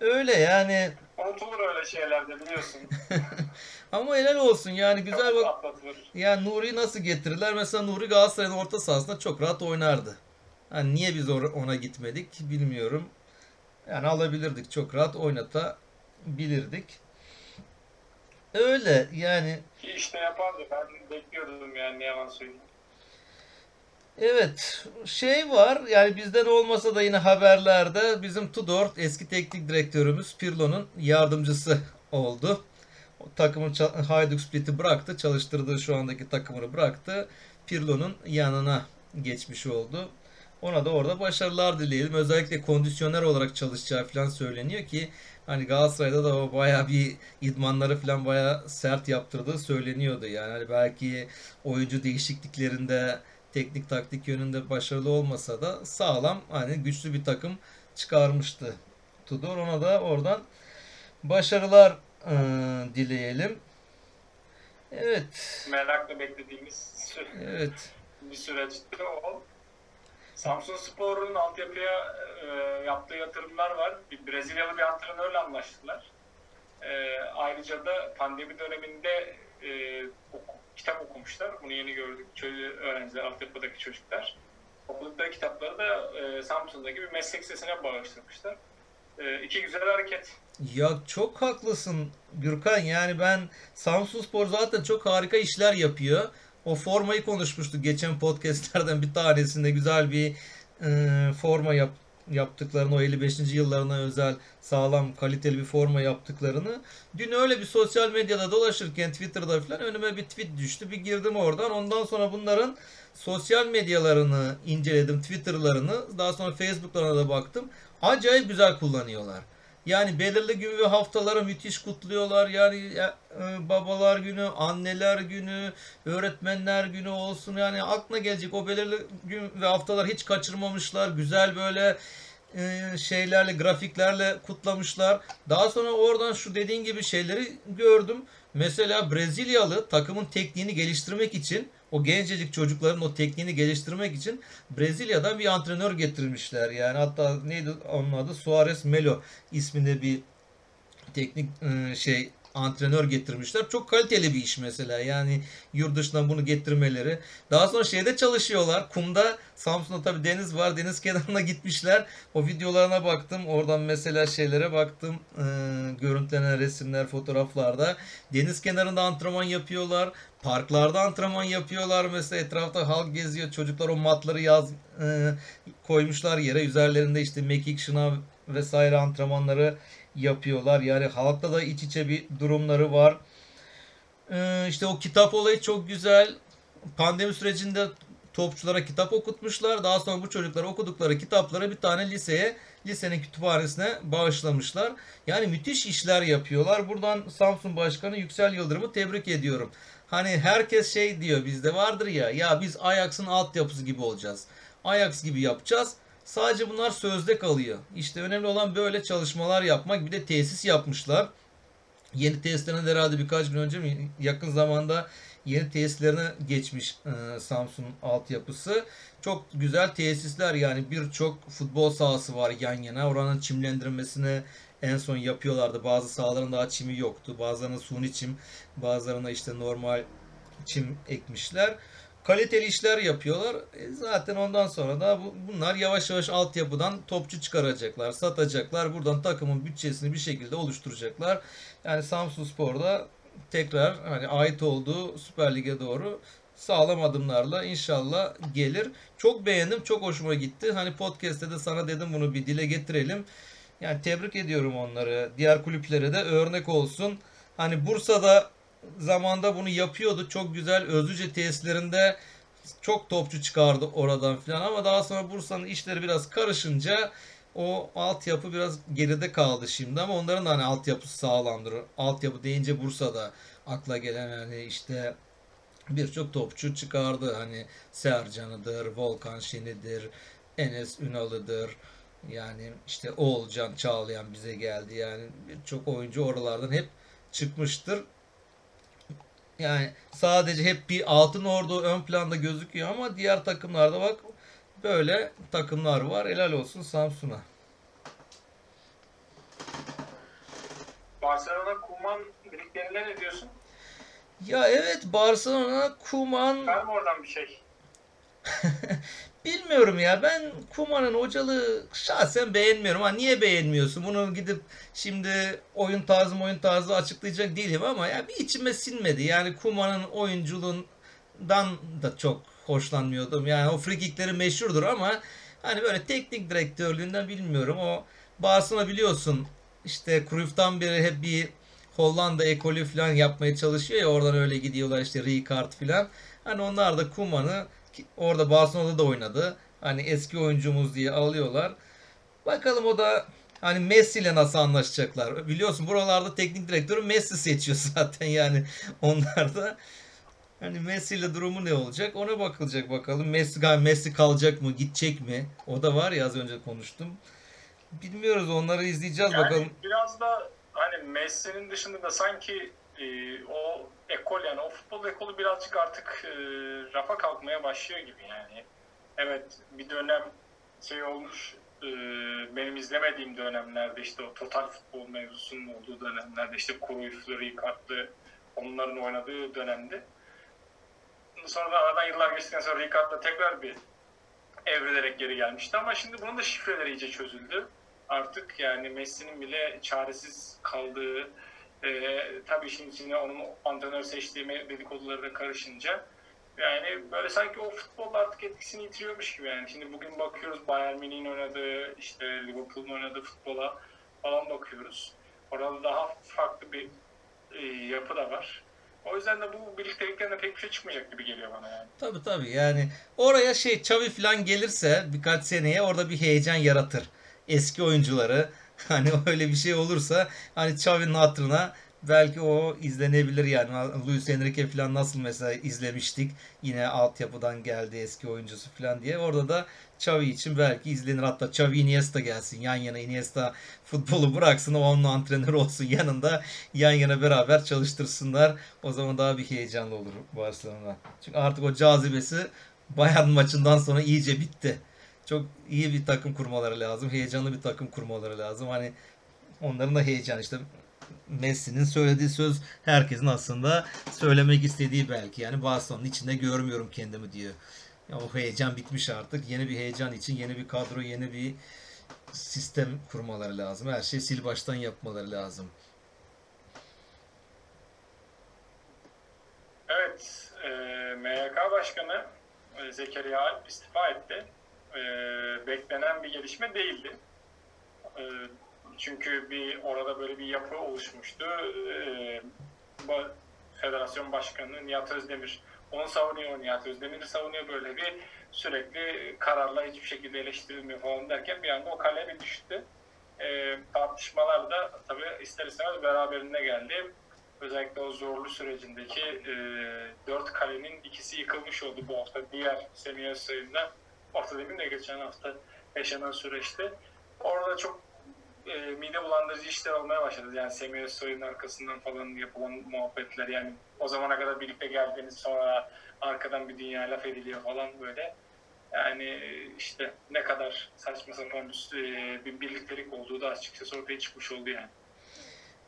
Öyle yani. Unutulur öyle şeylerde biliyorsun. Ama helal olsun yani güzel bak. Atlatılır. Yani Nuri'yi nasıl getirirler? Mesela Nuri Galatasaray'ın orta sahasında çok rahat oynardı. Hani niye biz ona gitmedik bilmiyorum. Yani alabilirdik çok rahat oynatabilirdik. Öyle yani Ki işte yapardı. Ben bekliyordum yani ne yalan söyleyeyim. Evet şey var yani bizden olmasa da yine haberlerde bizim Tudor eski teknik direktörümüz Pirlo'nun yardımcısı oldu. O takımın Hajduk Split'i bıraktı. Çalıştırdığı şu andaki takımını bıraktı. Pirlo'nun yanına geçmiş oldu. Ona da orada başarılar dileyelim. Özellikle kondisyoner olarak çalışacağı falan söyleniyor ki hani Galatasaray'da da o bayağı bir idmanları falan bayağı sert yaptırdığı söyleniyordu. Yani hani belki oyuncu değişikliklerinde teknik taktik yönünde başarılı olmasa da sağlam hani güçlü bir takım çıkarmıştı. Tudor ona da oradan başarılar eee, dileyelim. Evet. Merakla beklediğimiz Evet. bir süreçti o. Samsun Spor'un altyapıya e, yaptığı yatırımlar var. Bir Brezilyalı bir antrenörle anlaştılar. E, ayrıca da pandemi döneminde e, kitap okumuşlar. Bunu yeni gördük. Çocuk, öğrenciler, altyapıdaki çocuklar. Okudukları kitapları da e, Samsun'daki bir meslek sesine bağışlamışlar. E, iki güzel hareket. Ya çok haklısın Gürkan. Yani ben Samsunspor zaten çok harika işler yapıyor. O formayı konuşmuştuk geçen podcastlerden bir tanesinde güzel bir e, forma yap, yaptıklarını o 55. yıllarına özel sağlam kaliteli bir forma yaptıklarını. Dün öyle bir sosyal medyada dolaşırken Twitter'da falan önüme bir tweet düştü. Bir girdim oradan. Ondan sonra bunların sosyal medyalarını inceledim, Twitter'larını. Daha sonra Facebook'larına da baktım. Acayip güzel kullanıyorlar. Yani belirli gün ve haftaları müthiş kutluyorlar. Yani e, babalar günü, anneler günü, öğretmenler günü olsun. Yani aklına gelecek o belirli gün ve haftalar hiç kaçırmamışlar. Güzel böyle e, şeylerle, grafiklerle kutlamışlar. Daha sonra oradan şu dediğin gibi şeyleri gördüm. Mesela Brezilyalı takımın tekniğini geliştirmek için o gencecik çocukların o tekniğini geliştirmek için Brezilya'dan bir antrenör getirmişler. Yani hatta neydi onun adı? Suarez Melo isminde bir teknik e, şey antrenör getirmişler. Çok kaliteli bir iş mesela. Yani yurt dışından bunu getirmeleri. Daha sonra şeyde çalışıyorlar. Kumda Samsun'da tabii deniz var. Deniz kenarına gitmişler. O videolarına baktım. Oradan mesela şeylere baktım. E, görüntülenen resimler, fotoğraflarda. Deniz kenarında antrenman yapıyorlar. Parklarda antrenman yapıyorlar. Mesela etrafta halk geziyor. Çocuklar o matları yaz e, koymuşlar yere. Üzerlerinde işte mekik, şınav vesaire antrenmanları yapıyorlar. Yani halkla da iç içe bir durumları var. Ee, işte o kitap olayı çok güzel. Pandemi sürecinde topçulara kitap okutmuşlar. Daha sonra bu çocuklar okudukları kitapları bir tane liseye, lisenin kütüphanesine bağışlamışlar. Yani müthiş işler yapıyorlar. Buradan Samsun Başkanı Yüksel Yıldırım'ı tebrik ediyorum. Hani herkes şey diyor bizde vardır ya ya biz Ajax'ın altyapısı gibi olacağız. Ajax gibi yapacağız. Sadece bunlar sözde kalıyor. İşte önemli olan böyle çalışmalar yapmak. Bir de tesis yapmışlar. Yeni tesislerine herhalde birkaç gün önce mi yakın zamanda yeni tesislerine geçmiş e, Samsun altyapısı. Çok güzel tesisler yani birçok futbol sahası var yan yana. Oranın çimlendirmesini en son yapıyorlardı. Bazı sahaların daha çimi yoktu. Bazılarına suni çim, bazılarına işte normal çim ekmişler. Kaliteli işler yapıyorlar. E zaten ondan sonra da bu, bunlar yavaş yavaş altyapıdan topçu çıkaracaklar, satacaklar. Buradan takımın bütçesini bir şekilde oluşturacaklar. Yani Samsun Spor'da tekrar hani ait olduğu Süper Lig'e doğru sağlam adımlarla inşallah gelir. Çok beğendim, çok hoşuma gitti. Hani podcast'te de sana dedim bunu bir dile getirelim. Yani tebrik ediyorum onları. Diğer kulüplere de örnek olsun. Hani Bursa'da zamanda bunu yapıyordu. Çok güzel Özlüce tesislerinde çok topçu çıkardı oradan filan ama daha sonra Bursa'nın işleri biraz karışınca o altyapı biraz geride kaldı şimdi ama onların da hani altyapısı sağlamdır. Altyapı deyince Bursa'da akla gelen hani işte birçok topçu çıkardı. Hani Sercan'ıdır, Volkan Şen'idir, Enes Ünal'ıdır. Yani işte Oğulcan Çağlayan bize geldi. Yani birçok oyuncu oralardan hep çıkmıştır. Yani sadece hep bir altın ordu ön planda gözüküyor ama diğer takımlarda bak böyle takımlar var. Helal olsun Samsun'a. Barcelona Kuman birliklerinde ne diyorsun? Ya evet Barcelona Kuman Var mı oradan bir şey? Bilmiyorum ya ben Kuman'ın hocalığı şahsen beğenmiyorum. Ha niye beğenmiyorsun? Bunu gidip şimdi oyun tarzı oyun tarzı açıklayacak değilim ama ya bir içime sinmedi. Yani Kuman'ın oyunculuğundan da çok hoşlanmıyordum. Yani o frikikleri meşhurdur ama hani böyle teknik direktörlüğünden bilmiyorum. O Barcelona biliyorsun işte Cruyff'tan beri hep bir Hollanda ekolü falan yapmaya çalışıyor ya oradan öyle gidiyorlar işte Rijkaard falan. Hani onlar da Kuman'ı Orada Barcelona'da da oynadı. Hani eski oyuncumuz diye alıyorlar. Bakalım o da hani Messi ile nasıl anlaşacaklar. Biliyorsun buralarda teknik direktörü Messi seçiyor zaten yani onlar da. Hani Messi ile durumu ne olacak ona bakılacak bakalım. Messi Messi kalacak mı gidecek mi? O da var ya az önce konuştum. Bilmiyoruz onları izleyeceğiz Yani bakalım. biraz da hani Messi'nin dışında da sanki e, o ekol yani o futbol ekolü birazcık artık e, rafa kalkmaya başlıyor gibi yani. Evet bir dönem şey olmuş e, benim izlemediğim dönemlerde işte o total futbol mevzusunun olduğu dönemlerde işte Cruyff'lı, Rijkaard'lı onların oynadığı dönemde. Sonra da aradan yıllar geçtikten sonra Rijkaard'la tekrar bir evrilerek geri gelmişti ama şimdi bunun da şifreleri iyice çözüldü. Artık yani Messi'nin bile çaresiz kaldığı e, tabii işin içine onun antrenör seçtiği dedikoduları da karışınca yani böyle sanki o futbol artık etkisini yitiriyormuş gibi yani. Şimdi bugün bakıyoruz Bayern Münih'in oynadığı, işte Liverpool'un oynadığı futbola falan bakıyoruz. Orada daha farklı bir e, yapı da var. O yüzden de bu birliktelikten de pek bir şey çıkmayacak gibi geliyor bana yani. Tabii tabii yani oraya şey Xavi falan gelirse birkaç seneye orada bir heyecan yaratır. Eski oyuncuları Hani öyle bir şey olursa hani Xavi'nin hatırına belki o izlenebilir yani. Luis Enrique falan nasıl mesela izlemiştik. Yine altyapıdan geldi eski oyuncusu falan diye. Orada da Xavi için belki izlenir. Hatta Xavi Iniesta gelsin. Yan yana Iniesta futbolu bıraksın. O onun antrenörü olsun yanında. Yan yana beraber çalıştırsınlar. O zaman daha bir heyecanlı olur Barcelona. Çünkü artık o cazibesi Bayern maçından sonra iyice bitti çok iyi bir takım kurmaları lazım. Heyecanlı bir takım kurmaları lazım. Hani onların da heyecan işte Messi'nin söylediği söz herkesin aslında söylemek istediği belki. Yani Barcelona'nın içinde görmüyorum kendimi diyor. Ya o heyecan bitmiş artık. Yeni bir heyecan için yeni bir kadro, yeni bir sistem kurmaları lazım. Her şeyi sil baştan yapmaları lazım. Evet, e, MYK Başkanı Zekeriya Alp istifa etti e, beklenen bir gelişme değildi. E, çünkü bir orada böyle bir yapı oluşmuştu. E, Federasyon Başkanı Nihat Özdemir onu savunuyor, Nihat Özdemir savunuyor böyle bir sürekli kararlar hiçbir şekilde eleştirilmiyor falan derken bir anda o kaleye bir düştü. E, tartışmalar da tabii ister istemez beraberinde geldi. özellikle o zorlu sürecindeki e, dört kalenin ikisi yıkılmış oldu bu hafta. Diğer Semih sayında hafta demin de geçen hafta yaşanan süreçte. Orada çok e, mide bulandırıcı işler olmaya başladı. Yani Semih Özsoy'un arkasından falan yapılan muhabbetler. Yani o zamana kadar birlikte geldiğiniz sonra arkadan bir dünya laf ediliyor falan böyle. Yani işte ne kadar saçma sapan bir, e, bir birliktelik olduğu da açıkçası ortaya çıkmış oldu yani.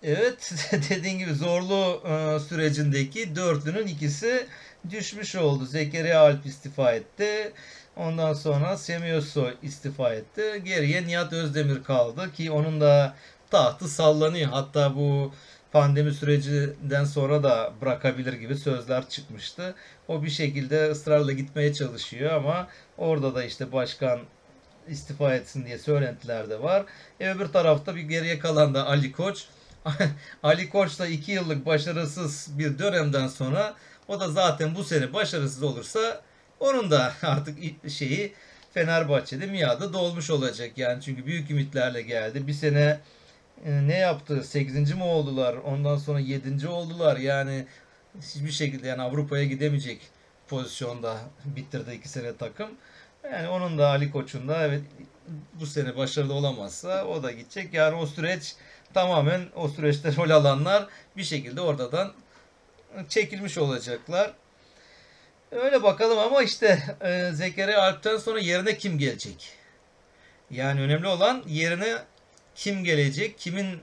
Evet dediğin gibi zorlu e, sürecindeki dörtlünün ikisi düşmüş oldu. Zekeriya Alp istifa etti. Ondan sonra Semih Özsoy istifa etti. Geriye Nihat Özdemir kaldı ki onun da tahtı sallanıyor. Hatta bu pandemi sürecinden sonra da bırakabilir gibi sözler çıkmıştı. O bir şekilde ısrarla gitmeye çalışıyor ama orada da işte başkan istifa etsin diye söylentiler de var. E öbür tarafta bir geriye kalan da Ali Koç. Ali Koç da 2 yıllık başarısız bir dönemden sonra o da zaten bu sene başarısız olursa onun da artık şeyi Fenerbahçe'de miadı dolmuş olacak. Yani çünkü büyük ümitlerle geldi. Bir sene e, ne yaptı? 8. mi oldular? Ondan sonra 7. oldular. Yani hiçbir şekilde yani Avrupa'ya gidemeyecek pozisyonda bitirdi iki sene takım. Yani onun da Ali Koç'un da evet bu sene başarılı olamazsa o da gidecek. Yani o süreç tamamen o süreçte rol alanlar bir şekilde oradan çekilmiş olacaklar. Öyle bakalım ama işte e, Zekeriya Alp'ten sonra yerine kim gelecek? Yani önemli olan yerine kim gelecek? Kimin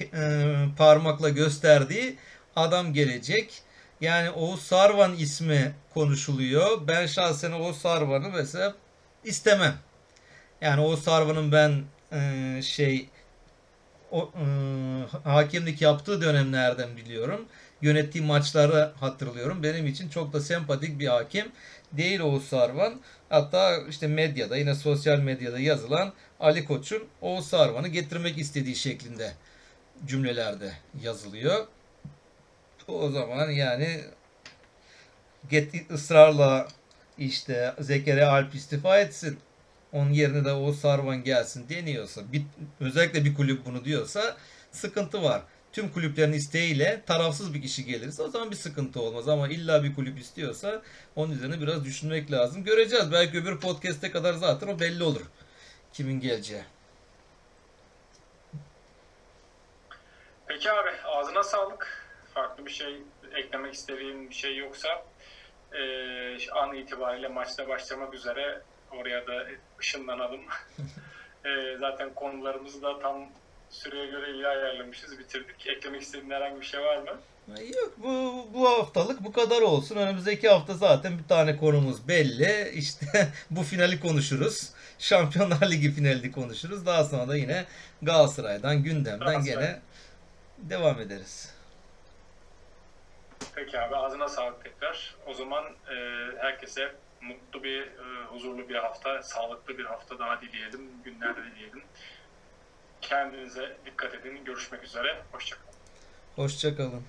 e, parmakla gösterdiği adam gelecek. Yani Oğuz Sarvan ismi konuşuluyor. Ben şahsen Oğuz Sarvan'ı mesela istemem. Yani Oğuz Sarvan'ın ben e, şey o, e, hakimlik yaptığı dönemlerden biliyorum. Yönettiği maçları hatırlıyorum. Benim için çok da sempatik bir hakim değil Oğuz Sarvan. Hatta işte medyada yine sosyal medyada yazılan Ali Koç'un Oğuz Sarvan'ı getirmek istediği şeklinde cümlelerde yazılıyor. O zaman yani get ısrarla işte Zekeriya Alp istifa etsin. Onun yerine de Oğuz Sarvan gelsin deniyorsa, bir, özellikle bir kulüp bunu diyorsa sıkıntı var. Tüm kulüplerin isteğiyle tarafsız bir kişi gelirse o zaman bir sıkıntı olmaz. Ama illa bir kulüp istiyorsa onun üzerine biraz düşünmek lazım. Göreceğiz. Belki öbür podcast'e kadar zaten o belli olur. Kimin geleceği. Peki abi ağzına sağlık. Farklı bir şey eklemek istediğin bir şey yoksa e, an itibariyle maçta başlamak üzere oraya da ışınlanalım. e, zaten konularımızı da tam süreye göre iyi ayarlamışız, bitirdik. Eklemek istediğin herhangi bir şey var mı? Yok bu, bu haftalık bu kadar olsun. Önümüzdeki hafta zaten bir tane konumuz belli. İşte bu finali konuşuruz. Şampiyonlar Ligi finalini konuşuruz. Daha sonra da yine Galatasaray'dan, gündemden Galatasaray. gene devam ederiz. Peki abi ağzına sağlık tekrar. O zaman e, herkese mutlu bir, e, huzurlu bir hafta, sağlıklı bir hafta daha dileyelim, günler dileyelim. Kendinize dikkat edin. Görüşmek üzere. Hoşçakalın. Hoşçakalın.